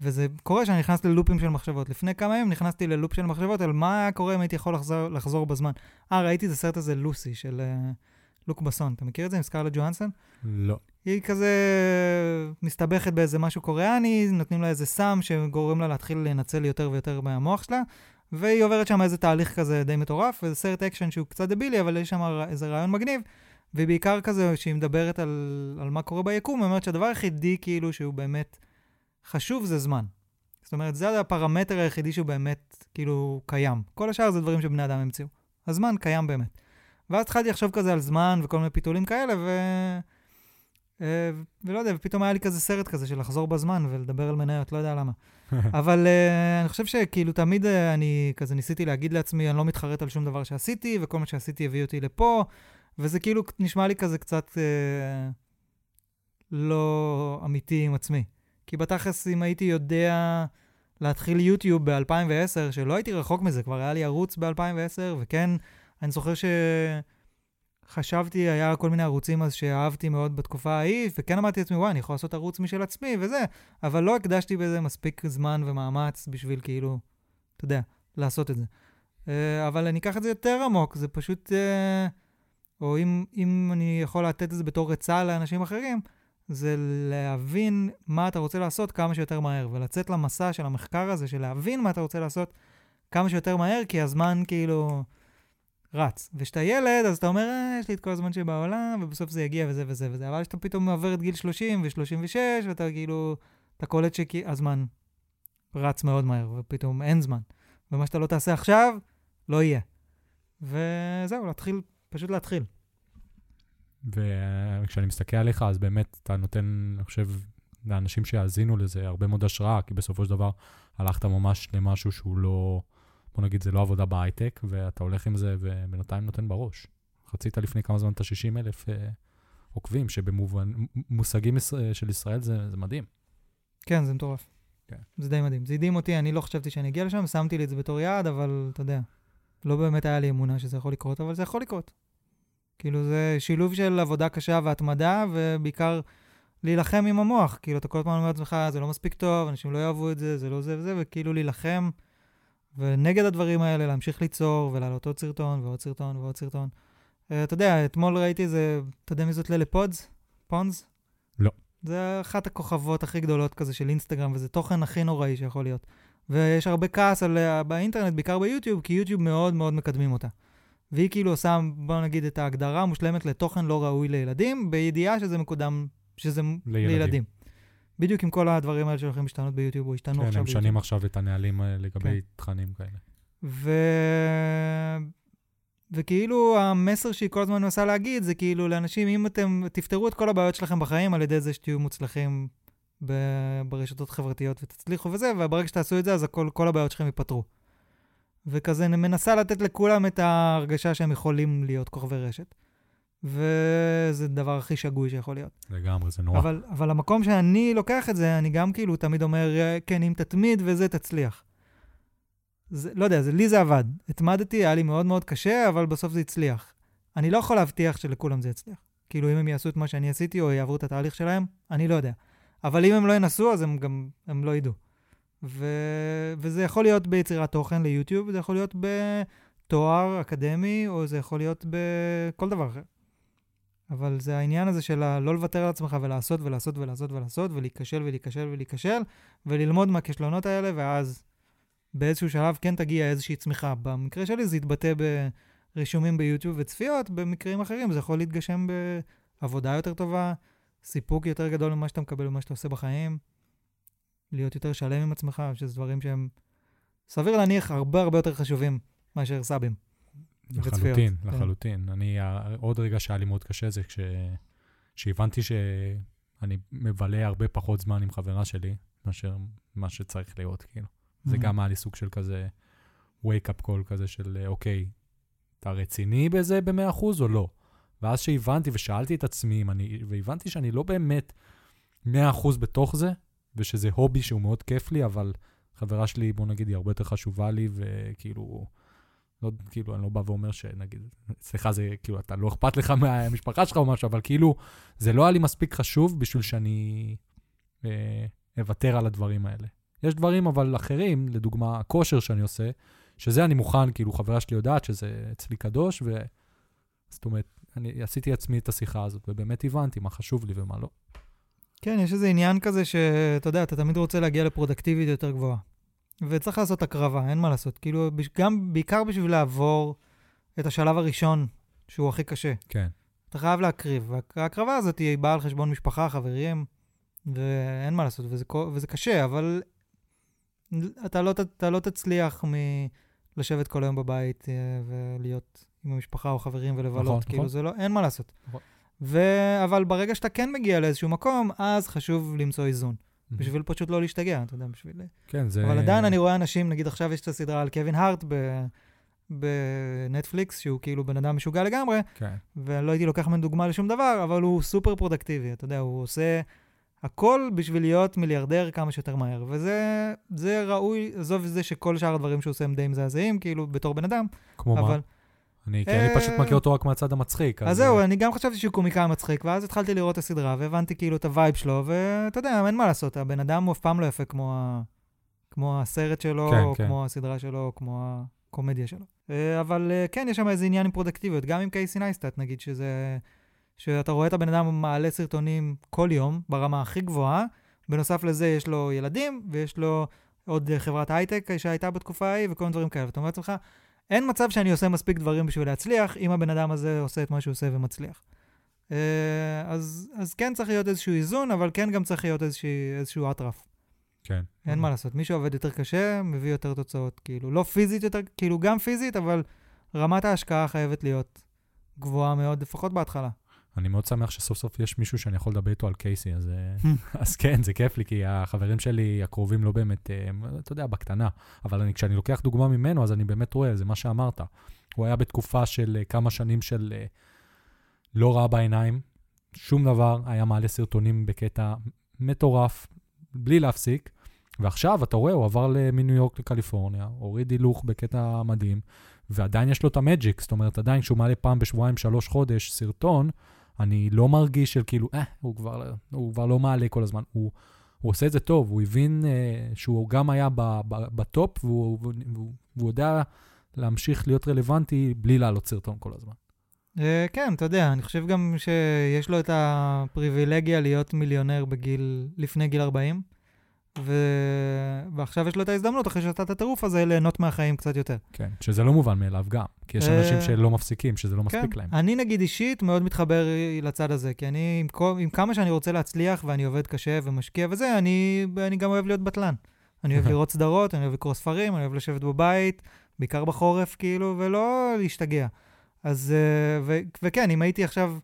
וזה קורה שאני נכנס ל loops ים של מחשבות. לפני כמה ימים נכנסתי ל loop של מחשבות על מה היה קורה אם הייתי יכול לחזור, לחזור בזמן. אה, ראיתי את הסרט הזה, לוסי, של uh, לוק בסון. אתה מכיר את זה עם סקרלט ג'ואנסון? לא. היא כזה מסתבכת באיזה משהו קוריאני, נותנים לה איזה סם שגורם לה להתחיל לנצל יותר ויותר מהמוח שלה, והיא עוברת שם איזה תהליך כזה די מטורף, וזה סרט אקשן שהוא קצת דבילי, אבל יש שם איזה רעיון מגניב, ובעיקר כזה, שהיא מדברת על, על מה קורה ביקום, היא אומרת שהדבר היחידי כאילו שהוא באמת חשוב זה זמן. זאת אומרת, זה הפרמטר היחידי שהוא באמת כאילו קיים. כל השאר זה דברים שבני אדם המציאו. הזמן קיים באמת. ואז התחלתי לחשוב כזה על זמן וכל מיני פיתולים כאלה, ו... אה, ולא יודע, ופתאום היה לי כזה סרט כזה של לחזור בזמן ולדבר על מניות, לא יודע למה. <laughs> אבל uh, אני חושב שכאילו תמיד uh, אני כזה ניסיתי להגיד לעצמי, אני לא מתחרט על שום דבר שעשיתי, וכל מה שעשיתי הביא אותי לפה, וזה כאילו נשמע לי כזה קצת uh, לא אמיתי עם עצמי. כי בתכלס, אם הייתי יודע להתחיל יוטיוב ב-2010, שלא הייתי רחוק מזה, כבר היה לי ערוץ ב-2010, וכן, אני זוכר ש... חשבתי, היה כל מיני ערוצים אז שאהבתי מאוד בתקופה ההיא, וכן אמרתי לעצמי, וואי, אני יכול לעשות ערוץ משל עצמי וזה, אבל לא הקדשתי בזה מספיק זמן ומאמץ בשביל כאילו, אתה יודע, לעשות את זה. אה, אבל אני אקח את זה יותר עמוק, זה פשוט, אה, או אם, אם אני יכול לתת את זה בתור עצה לאנשים אחרים, זה להבין מה אתה רוצה לעשות כמה שיותר מהר, ולצאת למסע של המחקר הזה, של להבין מה אתה רוצה לעשות כמה שיותר מהר, כי הזמן כאילו... רץ. וכשאתה ילד, אז אתה אומר, אה, יש לי את כל הזמן שבעולם, ובסוף זה יגיע וזה וזה וזה. אבל כשאתה פתאום עובר את גיל 30 ו-36, ואתה כאילו, אתה קולט שהזמן רץ מאוד מהר, ופתאום אין זמן. ומה שאתה לא תעשה עכשיו, לא יהיה. וזהו, להתחיל, פשוט להתחיל. וכשאני מסתכל עליך, אז באמת אתה נותן, אני חושב, לאנשים שיאזינו לזה הרבה מאוד השראה, כי בסופו של דבר הלכת ממש למשהו שהוא לא בוא נגיד, זה לא עבודה בהייטק, ואתה הולך עם זה ובינתיים נותן בראש. חצית לפני כמה זמן את ה-60 אלף אה, עוקבים, שבמושגים ישראל, של ישראל זה, זה מדהים. כן, זה מטורף. כן. זה די מדהים. זה הדהים אותי, אני לא חשבתי שאני אגיע לשם, שמתי לי את זה בתור יעד, אבל אתה יודע, לא באמת היה לי אמונה שזה יכול לקרות, אבל זה יכול לקרות. כאילו, זה שילוב של עבודה קשה והתמדה, ובעיקר להילחם עם המוח. כאילו, אתה כל הזמן אומר לעצמך, זה לא מספיק טוב, אנשים לא יאהבו את זה, זה לא זה וזה, וכאילו להילחם, ונגד הדברים האלה, להמשיך ליצור, ולהעלות עוד סרטון, ועוד סרטון, ועוד סרטון. Uh, אתה יודע, אתמול ראיתי איזה, אתה יודע מי זאת ללה פודס? פונס? לא. זה אחת הכוכבות הכי גדולות כזה של אינסטגרם, וזה תוכן הכי נוראי שיכול להיות. ויש הרבה כעס עליה באינטרנט, בעיקר ביוטיוב, כי יוטיוב מאוד מאוד מקדמים אותה. והיא כאילו עושה, בוא נגיד, את ההגדרה המושלמת לתוכן לא ראוי לילדים, בידיעה שזה מקודם, שזה לילדים. לילדים. בדיוק עם כל הדברים האלה שהולכים להשתנות ביוטיוב, או השתנו כן, עכשיו הם ביוטיוב. משנים עכשיו את הנהלים אה, לגבי כן. תכנים כאלה. ו... וכאילו המסר שהיא כל הזמן מנסה להגיד זה כאילו לאנשים, אם אתם תפתרו את כל הבעיות שלכם בחיים על ידי זה שתהיו מוצלחים ב... ברשתות חברתיות ותצליחו וזה, וברגע שתעשו את זה, אז הכל, כל הבעיות שלכם ייפתרו. וכזה מנסה לתת לכולם את ההרגשה שהם יכולים להיות כוכבי רשת. וזה הדבר הכי שגוי שיכול להיות. לגמרי, זה נורא. אבל, אבל המקום שאני לוקח את זה, אני גם כאילו תמיד אומר, כן, אם תתמיד וזה, תצליח. זה, לא יודע, זה, לי זה עבד. התמדתי, היה לי מאוד מאוד קשה, אבל בסוף זה הצליח. אני לא יכול להבטיח שלכולם זה יצליח. כאילו, אם הם יעשו את מה שאני עשיתי, או יעברו את התהליך שלהם, אני לא יודע. אבל אם הם לא ינסו, אז הם גם, הם לא ידעו. ו... וזה יכול להיות ביצירת תוכן ליוטיוב, זה יכול להיות בתואר אקדמי, או זה יכול להיות בכל דבר אחר. אבל זה העניין הזה של לא לוותר על עצמך ולעשות ולעשות ולעשות ולעשות, ולהיכשל ולהיכשל ולהיכשל, וללמוד מהכישלונות האלה, ואז באיזשהו שלב כן תגיע איזושהי צמיחה. במקרה שלי זה יתבטא ברישומים ביוטיוב וצפיות, במקרים אחרים זה יכול להתגשם בעבודה יותר טובה, סיפוק יותר גדול ממה שאתה מקבל במה שאתה עושה בחיים, להיות יותר שלם עם עצמך, שזה דברים שהם, סביר להניח, הרבה הרבה יותר חשובים מאשר סאבים. וצפיות, לחלוטין, כן. לחלוטין. אני, עוד רגע שהיה לי מאוד קשה זה כש... שהבנתי שאני מבלה הרבה פחות זמן עם חברה שלי, מאשר מה שצריך להיות, כאילו. זה Mhm. גם היה לי סוג של כזה wake-up call כזה של, אוקיי, אתה רציני בזה ב-100% או לא? ואז שהבנתי ושאלתי את עצמי, אני, והבנתי שאני לא באמת 100% בתוך זה, ושזה הובי שהוא מאוד כיף לי, אבל חברה שלי, בוא נגיד, היא הרבה יותר חשובה לי, וכאילו, לא, כאילו, אני לא בא ואומר שנגיד, סליחה, זה כאילו, אתה לא אכפת לך מהמשפחה שלך או משהו, אבל כאילו, זה לא היה לי מספיק חשוב בשביל שאני אה, אוותר על הדברים האלה. יש דברים אבל אחרים, לדוגמה, הכושר שאני עושה, שזה אני מוכן, כאילו, חברה שלי יודעת שזה אצלי קדוש, ו... זאת אומרת, אני עשיתי עצמי את השיחה הזאת, ובאמת הבנתי מה חשוב לי ומה לא. כן, יש איזה עניין כזה שאתה יודע, אתה תמיד רוצה להגיע לפרודקטיביות יותר גבוהה. וצריך לעשות הקרבה, אין מה לעשות. כאילו, גם, בעיקר בשביל לעבור את השלב הראשון, שהוא הכי קשה. כן. אתה חייב להקריב. וההקרבה הזאת היא באה על חשבון משפחה, חברים, ואין מה לעשות, וזה, וזה קשה, אבל אתה לא, אתה לא תצליח מלשבת כל היום בבית אה, ולהיות עם המשפחה או חברים ולבלות. נכון, כאילו, נכון. זה לא, אין מה לעשות. נכון. ו... אבל ברגע שאתה כן מגיע לאיזשהו מקום, אז חשוב למצוא איזון. בשביל פשוט לא להשתגע, אתה יודע, בשביל... כן, זה... אבל עדיין אני רואה אנשים, נגיד עכשיו יש את הסדרה על קווין הארט ב... בנטפליקס, שהוא כאילו בן אדם משוגע לגמרי, כן. ולא הייתי לוקח ממנו דוגמה לשום דבר, אבל הוא סופר productive, אתה יודע, הוא עושה הכל בשביל להיות מיליארדר כמה שיותר מהר. וזה זה ראוי, עזוב את זה שכל שאר הדברים שהוא עושה הם די מזעזעים, כאילו, בתור בן אדם, כמו אבל... מה? אני, כי אני אה, פשוט מכיר אותו רק מהצד המצחיק. אז זהו, אני גם חשבתי שהוא קומיקאי מצחיק, ואז התחלתי לראות את הסדרה, והבנתי כאילו את ה vibe שלו, ואתה יודע, אין מה לעשות, הבן אדם הוא אף פעם לא יפה כמו, ה... כמו הסרט שלו, כן, או כן. כמו הסדרה שלו, או כמו הקומדיה שלו. אה, אבל אה, כן, יש שם איזה עניין עם פרודקטיביות, גם עם קייסי נייסטאט, נגיד, שזה... שאתה רואה את הבן אדם מעלה סרטונים כל יום, ברמה הכי גבוהה, בנוסף לזה יש לו ילדים, ויש לו עוד אה, חברת הייטק שהייתה בתקופה ההיא, וכל מיני דברים כאלה. ואתה אומר לעצמך, אין מצב שאני עושה מספיק דברים בשביל להצליח, אם הבן אדם הזה עושה את מה שהוא עושה ומצליח. אה, אז, אז כן צריך להיות איזשהו איזון, אבל כן גם צריך להיות איזשהו, איזשהו אטרף. כן. אין מה לעשות. מי שעובד יותר קשה, מביא יותר תוצאות. כאילו, לא פיזית יותר, כאילו גם פיזית, אבל רמת ההשקעה חייבת להיות גבוהה מאוד, לפחות בהתחלה. אני מאוד שמח שסוף סוף יש מישהו שאני יכול לדבר איתו על קייסי, אז, אה, <laughs> <laughs> אז כן, זה כיף לי, כי החברים שלי הקרובים לא באמת, אה, אתה יודע, בקטנה. אבל אני, כשאני לוקח דוגמה ממנו, אז אני באמת רואה, זה מה שאמרת. הוא היה בתקופה של אה, כמה שנים של לא רע בעיניים, שום דבר, היה מעלה סרטונים בקטע מטורף, בלי להפסיק. ועכשיו, אתה רואה, הוא עבר מניו יורק לקליפורניה, הוריד הילוך בקטע מדהים, ועדיין יש לו את המג'יק, זאת אומרת, עדיין כשהוא מעלה פעם בשבועיים, שלוש חודש סרטון, אני לא מרגיש של כאילו, אה, הוא כבר, הוא כבר לא מעלה כל הזמן. הוא, הוא עושה את זה טוב, הוא הבין אה, שהוא גם היה ב, ב, בטופ, והוא, והוא, והוא, והוא יודע להמשיך להיות רלוונטי בלי לעלות סרטון כל הזמן. אה, כן, אתה יודע, אני חושב גם שיש לו את הפריבילגיה להיות מיליונר בגיל, לפני גיל 40, ו... ועכשיו יש לו את ההזדמנות, אחרי שעשה את הטירוף הזה, ליהנות מהחיים קצת יותר. כן, שזה לא מובן מאליו גם, כי יש אה, אנשים שלא מפסיקים, שזה לא מספיק כן. להם. אני נגיד אישית מאוד מתחבר לצד הזה, כי אני, עם, כל, עם כמה שאני רוצה להצליח ואני עובד קשה ומשקיע וזה, אני, אני גם אוהב להיות בטלן. אני אוהב <laughs> לראות סדרות, אני אוהב לקרוא ספרים, אני אוהב לשבת בבית, בעיקר בחורף, כאילו, ולא להשתגע. אז, אה, ו, וכן, אם הייתי עכשיו,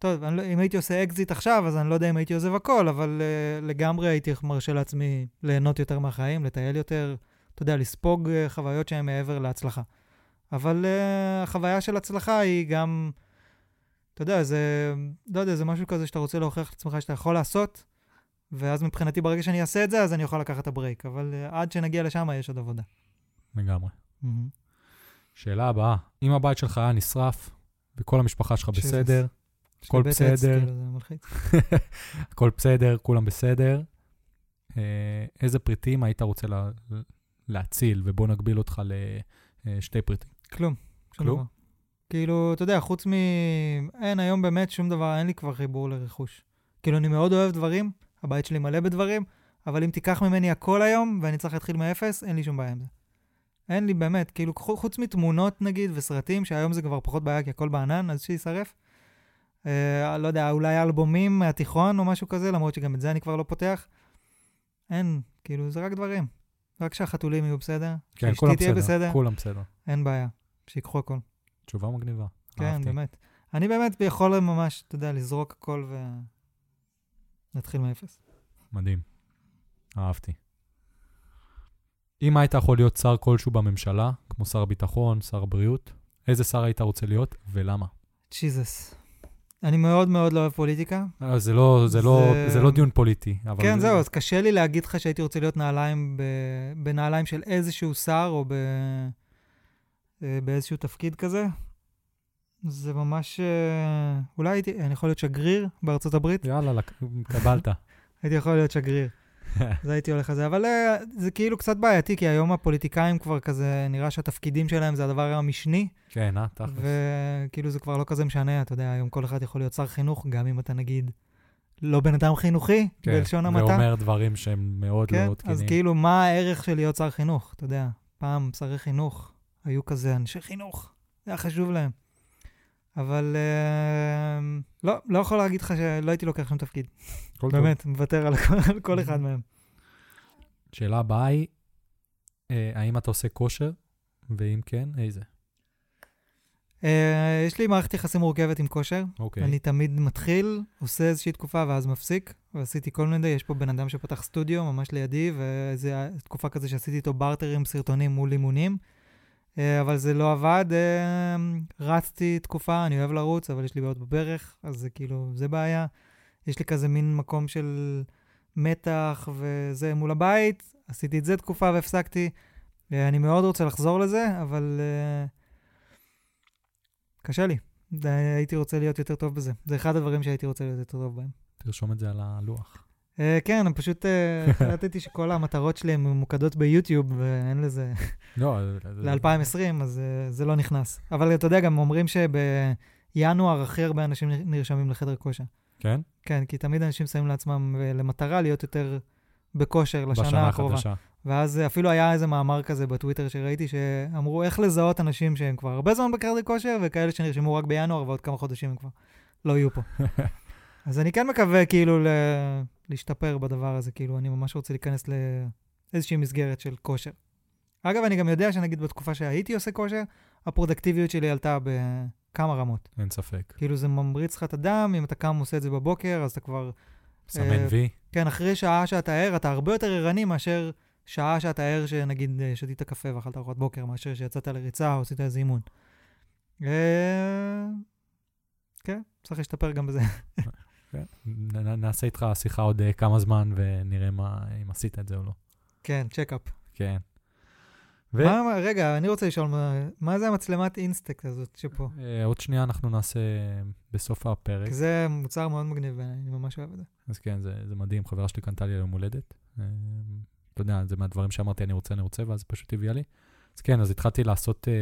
טוב, אני לא, אם הייתי עושה אקזיט עכשיו, אז אני לא יודע אם הייתי עוזב הכל, אבל uh, לגמרי הייתי מרשה לעצמי ליהנות יותר מהחיים, לטייל יותר, אתה יודע, לספוג uh, חוויות שהן מעבר להצלחה. אבל uh, החוויה של הצלחה היא גם, אתה יודע, זה, לא יודע, זה משהו כזה שאתה רוצה להוכיח את עצמך שאתה יכול לעשות, ואז מבחינתי ברגע שאני אעשה את זה, אז אני יכול לקחת את הברייק. אבל uh, עד שנגיע לשם יש עוד עבודה. לגמרי. Mm-hmm. שאלה הבאה, אם הבית שלך היה נשרף, וכל המשפחה שלך. בסדר, הכל בסדר. כאילו. <laughs> הכל בסדר, כולם בסדר, אה, איזה פריטים היית רוצה לה, להציל, ובוא נגביל אותך לשתי פריטים. כלום. כלום? כאילו, אתה יודע, חוץ מ... אין היום באמת שום דבר, אין לי כבר חיבור לרכוש. כאילו, אני מאוד אוהב דברים, הבית שלי מלא בדברים, אבל אם תיקח ממני הכל היום, ואני צריך להתחיל מאפס, אין לי שום בעיה עם זה. אין לי באמת, כאילו, חו- חוץ מתמונות נגיד וסרטים, שהיום זה כבר פחות בעיה כי הכל בענן, אז שיישרף. אה, לא יודע, אולי אלבומים מהתיכון או משהו כזה, למרות שגם את זה אני כבר לא פותח. אין, כאילו, זה רק דברים. רק שהחתולים יהיו בסדר, כן, כולם בסדר, בסדר, כולם בסדר. אין בעיה, שיקחו הכל. תשובה מגניבה. כן, אהבתי. באמת. אני באמת יכול ממש, אתה יודע, לזרוק הכל ונתחיל מאפס. מדהים. אהבתי. אם היית יכול להיות שר כלשהו בממשלה, כמו שר הביטחון, שר הבריאות, איזה שר היית רוצה להיות ולמה? ג'יזוס. אני מאוד מאוד לא אוהב פוליטיקה. אה, זה לא, זה לא, זה- זה לא דיון פוליטי, אבל... כן, זהו, אז קשה לי להגיד לך שהייתי רוצה להיות נעליים ב... בנעליים של איזשהו שר או ב... אה, באיזשהו תפקיד כזה. זה ממש... אה, אולי הייתי, אני יכול להיות שגריר בארצות הברית? יאללה, קבלת. <laughs> הייתי יכול להיות שגריר. אז הייתי הולך על זה. אבל אה, זה כאילו קצת בעייתי, כי היום הפוליטיקאים כבר כזה, נראה שהתפקידים שלהם זה הדבר המשני. כן, אה, תכלס. וכאילו זה כבר לא כזה משנה, אתה יודע, היום כל אחד יכול להיות שר חינוך, גם אם אתה נגיד לא בן אדם חינוכי, כן, בלשון המעטה. ואומר דברים שהם מאוד כן, לא תקינים. אז כאילו, מה הערך של להיות שר חינוך? אתה יודע, פעם שרי חינוך היו כזה אנשי חינוך, זה היה חשוב להם. אבל אה, לא, לא יכול להגיד לך שלא הייתי לוקח שום תפקיד. טוב. באמת, מוותר על כל, על כל אחד מהם. שאלה הבאה היא, אה, האם אתה עושה כושר? ואם כן, איזה? אה, יש לי מערכת יחסים מורכבת עם כושר. אוקיי. אני תמיד מתחיל, עושה איזושהי תקופה ואז מפסיק, ועשיתי כל מיני, יש פה בן אדם שפתח סטודיו ממש לידי, וזו תקופה כזה שעשיתי איתו בארטרים, סרטונים מול אימונים, אה, אבל זה לא עבד. אה, רצתי תקופה, אני אוהב לרוץ, אבל יש לי בעיות בברך, אז זה כאילו, זה בעיה. יש לי כזה מין מקום של מתח וזה מול הבית, עשיתי את זה תקופה והפסקתי. אה, אני מאוד רוצה לחזור לזה, אבל אה, קשה לי. הייתי רוצה להיות יותר טוב בזה. זה אחד הדברים שהייתי רוצה להיות יותר טוב בהם. תרשום את זה על הלוח. Uh, כן, אני פשוט uh, <laughs> החלטתי שכל המטרות שלי הן ממוקדות ביוטיוב, ואין לזה... לא, <laughs> זה- ל-2020, אז uh, זה לא נכנס. אבל אתה יודע, גם אומרים שבינואר הכי הרבה אנשים נרשמים לחדר כושר. כן? כן, כי תמיד אנשים שמים לעצמם uh, למטרה להיות יותר בכושר לשנה בשנה הקרובה. החדשה. ואז uh, אפילו היה איזה מאמר כזה בטוויטר שראיתי, שאמרו איך לזהות אנשים שהם כבר הרבה זמן בחדר כושר, וכאלה שנרשמו רק בינואר, ועוד כמה חודשים הם כבר לא יהיו פה. <laughs> אז אני כן מקווה כאילו ל... להשתפר בדבר הזה, כאילו, אני ממש רוצה להיכנס לאיזושהי מסגרת של כושר. אגב, אני גם יודע שנגיד בתקופה שהייתי עושה כושר, הפרודקטיביות שלי עלתה כמה רמות. אין ספק. כאילו זה ממריץ לך את הדם, אם אתה קם ועושה את זה בבוקר, אז אתה כבר... סמן אה, וי. כן, אחרי שעה שאתה ער, אתה הרבה יותר ערני מאשר שעה שאתה ער, שנגיד אה, שתית קפה ואכלת ארוחת בוקר, מאשר שיצאת לריצה או עשית איזה אימון. אה, כן, צריך להשתפר גם בזה. <laughs> כן. נעשה איתך שיחה עוד אה, כמה זמן ונראה מה, אם עשית את זה או לא. כן, checkup. כן. ו- מה, מה- רגע, אני רוצה לשאול, מה, מה זה המצלמת אינסטקס הזאת שפה? אה, עוד שנייה אנחנו נעשה בסוף הפרק. כי זה מוצר מאוד מגניב אני ממש אוהב את זה. אז כן, זה, זה מדהים. חברה שלי קנתה לי ליום הולדת. אה, אתה יודע, זה מהדברים שאמרתי, אני רוצה, אני רוצה, ואז פשוט הביאה לי. אז כן, אז התחלתי לעשות אה,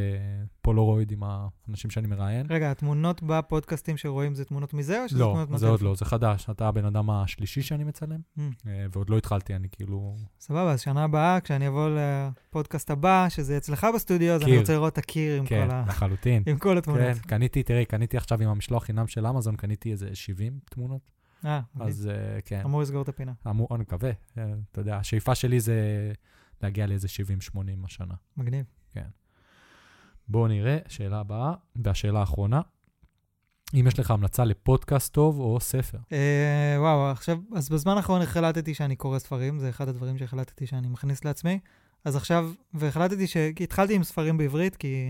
פולורויד עם האנשים שאני מראיין. רגע, התמונות בפודקאסטים שרואים זה תמונות מזה, או שזה לא, תמונות זה עוד? לא, זה חדש. אתה הבן אדם השלישי שאני מצלם, Mm. אה, ועוד לא התחלתי, אני כאילו... סבבה, אז שנה הבאה, כשאני אבוא לפודקאסט הבא, שזה אצלך בסטודיו, אז אני. רוצה לראות את הקיר עם כן, כל ה- לחלוטין. עם כל התמונות. כן, קניתי, תראי, קניתי עכשיו עם המשלוח חינם של אמזון, קניתי איזה 70 תמונות. אה. אז אה, כן, אמור לסגור את הפינה. אמור, אני מקווה. אה, אתה יודע, השאיפה שלי זה להגיע לאיזה 70-80 השנה. מגניב. בואו נראה, שאלה הבאה, והשאלה האחרונה. אם יש לך המלצה לפודקאסט טוב או ספר. אה, וואו, עכשיו, אז בזמן האחרון החלטתי שאני קורא ספרים, זה אחד הדברים שהחלטתי שאני מכניס לעצמי. אז עכשיו, והחלטתי ש... התחלתי עם ספרים בעברית, כי,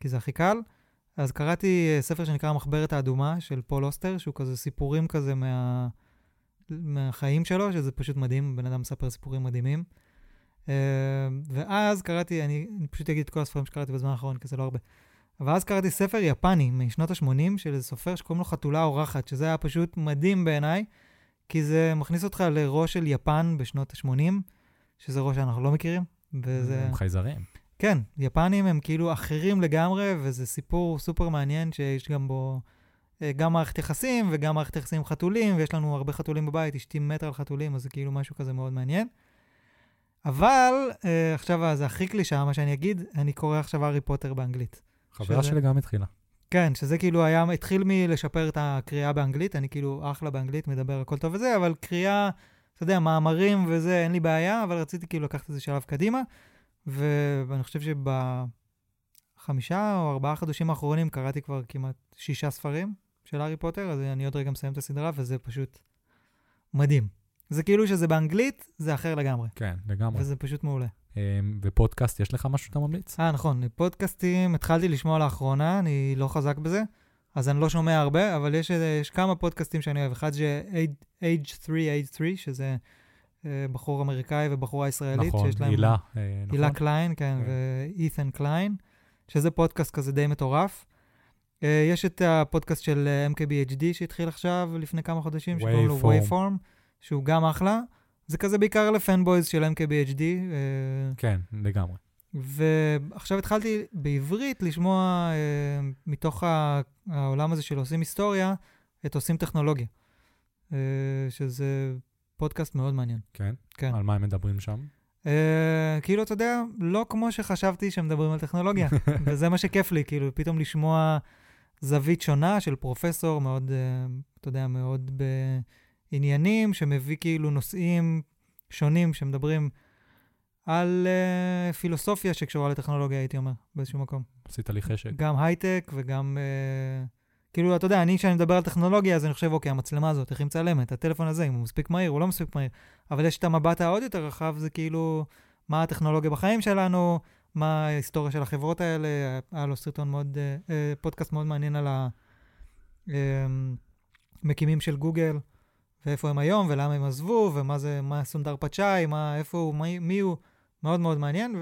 כי זה הכי קל. אז קראתי אה, ספר שנקרא המחברת האדומה של פול אוסטר, שהוא כזה סיפורים כזה מה... מהחיים שלו, שזה פשוט מדהים, בן אדם מספר סיפורים מדהימים. אה, ואז קראתי, אני, אני פשוט אגיד את כל הספרים שקראתי בזמן האחרון, כי זה לא הרבה. ואז קראתי ספר יפני משנות ה-80 של איזה סופר שקוראים לו חתולה אורחת, שזה היה פשוט מדהים בעיניי, כי זה מכניס אותך לראש של יפן בשנות ה-80, שזה ראש שאנחנו לא מכירים. וזה... הם חייזרים. כן, יפנים הם כאילו אחרים לגמרי, וזה סיפור סופר מעניין שיש גם בו אה, גם מערכת יחסים וגם מערכת יחסים עם חתולים, ויש לנו הרבה חתולים בבית, אשתי מתה על חתולים, אז זה כאילו משהו כזה מאוד מעניין. אבל אה, עכשיו זה הכי קלישה, מה שאני אגיד, אני קורא עכשיו הארי פוטר באנגלית. חברה שזה- שלי גם התחילה. כן, שזה כאילו היה, התחיל מלשפר את הקריאה באנגלית, אני כאילו אחלה באנגלית, מדבר הכל טוב וזה, אבל קריאה, אתה יודע, מאמרים וזה, אין לי בעיה, אבל רציתי כאילו לקחת איזה שלב קדימה, ואני חושב שבחמישה או ארבעה חודשים האחרונים קראתי כבר כמעט שישה ספרים של הארי פוטר, אז אני עוד רגע מסיים את הסדרה, וזה פשוט מדהים. זה כאילו שזה באנגלית, זה אחר לגמרי, כן, לגמרי. וזה פשוט מעולה. אה, ופודקאסט, יש לך משהו שאתה ממליץ? אה, נכון, פודקאסטים התחלתי לשמוע לאחרונה, אני לא חזק בזה, אז אני לא שומע הרבה, אבל יש, אה, יש כמה פודקאסטים שאני אוהב. אחד זה Age- Age 3, Age 3, שזה אה, בחור אמריקאי ובחורה ישראלית, נכון, שיש להם... הילה, אה, נכון? הילה קליין, כן, כן. ואית'ן קליין, שזה פודקאסט כזה די מטורף. אה, יש את הפודקאסט של אה, MKBHD שהתחיל עכשיו, לפני כמה חודשים, שקוראים לו Waveform. שהוא גם אחלה. זה כזה בעיקר לפנבויז של MKBHD. אה, כן, לגמרי. ועכשיו התחלתי בעברית לשמוע אה, מתוך העולם הזה של עושים היסטוריה, את עושים טכנולוגיה, אה, שזה פודקאסט מאוד מעניין. כן? כן. על מה הם מדברים שם? אה, כאילו, אתה יודע, לא כמו שחשבתי שמדברים על טכנולוגיה, <laughs> וזה מה שכיף לי, כאילו, פתאום לשמוע זווית שונה של פרופסור מאוד, אה, אתה יודע, מאוד בעניינים, שמביא כאילו נושאים שונים שמדברים על אה, פילוסופיה שקשורה לטכנולוגיה, הייתי אומר, באיזשהו מקום. עשית לי חשק. גם הייטק וגם... אה, כאילו, אתה יודע, אני, כשאני מדבר על טכנולוגיה, אז אני חושב, אוקיי, המצלמה הזאת, איך היא מצלמת? הטלפון הזה, אם הוא מספיק מהיר, הוא לא מספיק מהיר. אבל יש את המבט העוד יותר רחב, זה כאילו, מה הטכנולוגיה בחיים שלנו, מה ההיסטוריה של החברות האלה. היה לו סרטון מאוד, אה, אה, פודקאסט מאוד מעניין על המקימים של גוגל, ואיפה הם היום, ולמה הם עזבו, ומה זה, מה סונדר פצ'אי, מה, איפה הוא, מי, מי הוא. מאוד מאוד מעניין,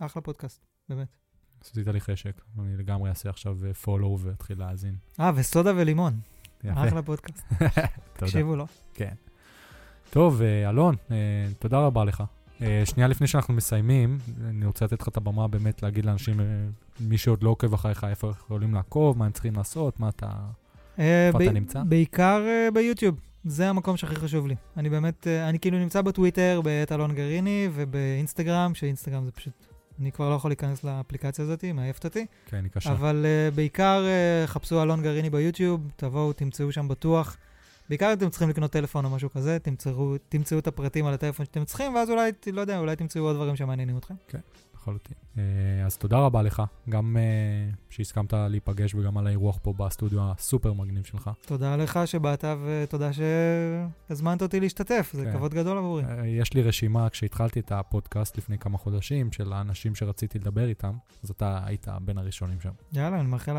ואחלה פודקאסט, באמת. עשית לי חשק. אני לגמרי אעשה עכשיו פולו ואתחיל להאזין. אה, וסודה ולימון, יפה. אחלה פודקאסט. <laughs> תקשיבו לו. כן. טוב, אה, אלון, אה, תודה רבה לך. אה, שנייה לפני שאנחנו מסיימים, אני רוצה לתת לך את הבמה באמת להגיד לאנשים, אה, מי שעוד לא עוקב אחריך, איפה יכולים לעקוב, מה הם צריכים לעשות, מה אתה... אה, איפה אתה נמצא? בעיקר אה, ביוטיוב, זה המקום שהכי חשוב לי. אני באמת, אה, אני כאילו נמצא בטוויטר, בעת אלון גריני, ובאינסטגרם, שאינסטגרם זה פשוט, אני כבר לא יכול להיכנס לאפליקציה הזאת, היא מעייפת אותי. כן, היא קשה. אבל uh, בעיקר uh, חפשו אלון גריני ביוטיוב, תבואו, תמצאו שם בטוח. בעיקר אתם צריכים לקנות טלפון או משהו כזה, תמצאו, תמצאו את הפרטים על הטלפון שאתם צריכים, ואז אולי, לא יודע, אולי תמצאו עוד דברים שמעניינים אתכם. לחלוטין. אה, אז תודה רבה לך, גם אה, שהסכמת להיפגש וגם על האירוח פה בסטודיו הסופר מגניב שלך. תודה לך שבאת ותודה שהזמנת אותי להשתתף, זה כן. כבוד גדול עבורי. אה, יש לי רשימה, כשהתחלתי את הפודקאסט לפני כמה חודשים, של האנשים שרציתי לדבר איתם, אז אתה היית בין הראשונים שם. יאללה, אני מאחל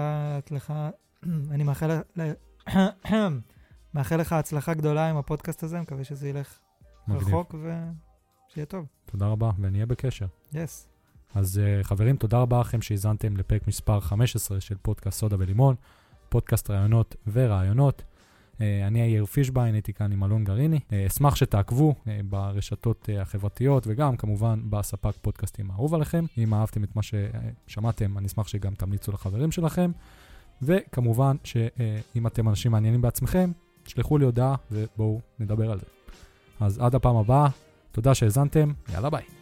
לך, <clears throat> אני מאחל, <clears throat> מאחל לך הצלחה גדולה עם הפודקאסט הזה, מקווה שזה ילך מגניב. רחוק ושיהיה טוב. תודה רבה, ונהיה בקשר. יס. אז uh, חברים, תודה רבה לכם שהאזנתם לפרק מספר 15 של פודקאסט סודה ולימון, פודקאסט רעיונות ורעיונות. Uh, אני יאיר פישביין, הייתי כאן עם אלון גריני. Uh, אשמח שתעקבו uh, ברשתות uh, החברתיות וגם כמובן בספק פודקאסטים האהוב עליכם. אם אהבתם את מה ששמעתם, אני אשמח שגם תמליצו לחברים שלכם. וכמובן שאם אתם אנשים מעניינים בעצמכם, תשלחו לי הודעה ובואו נדבר על זה. אז עד הפעם הבאה, תודה שהאזנתם, יאללה ביי.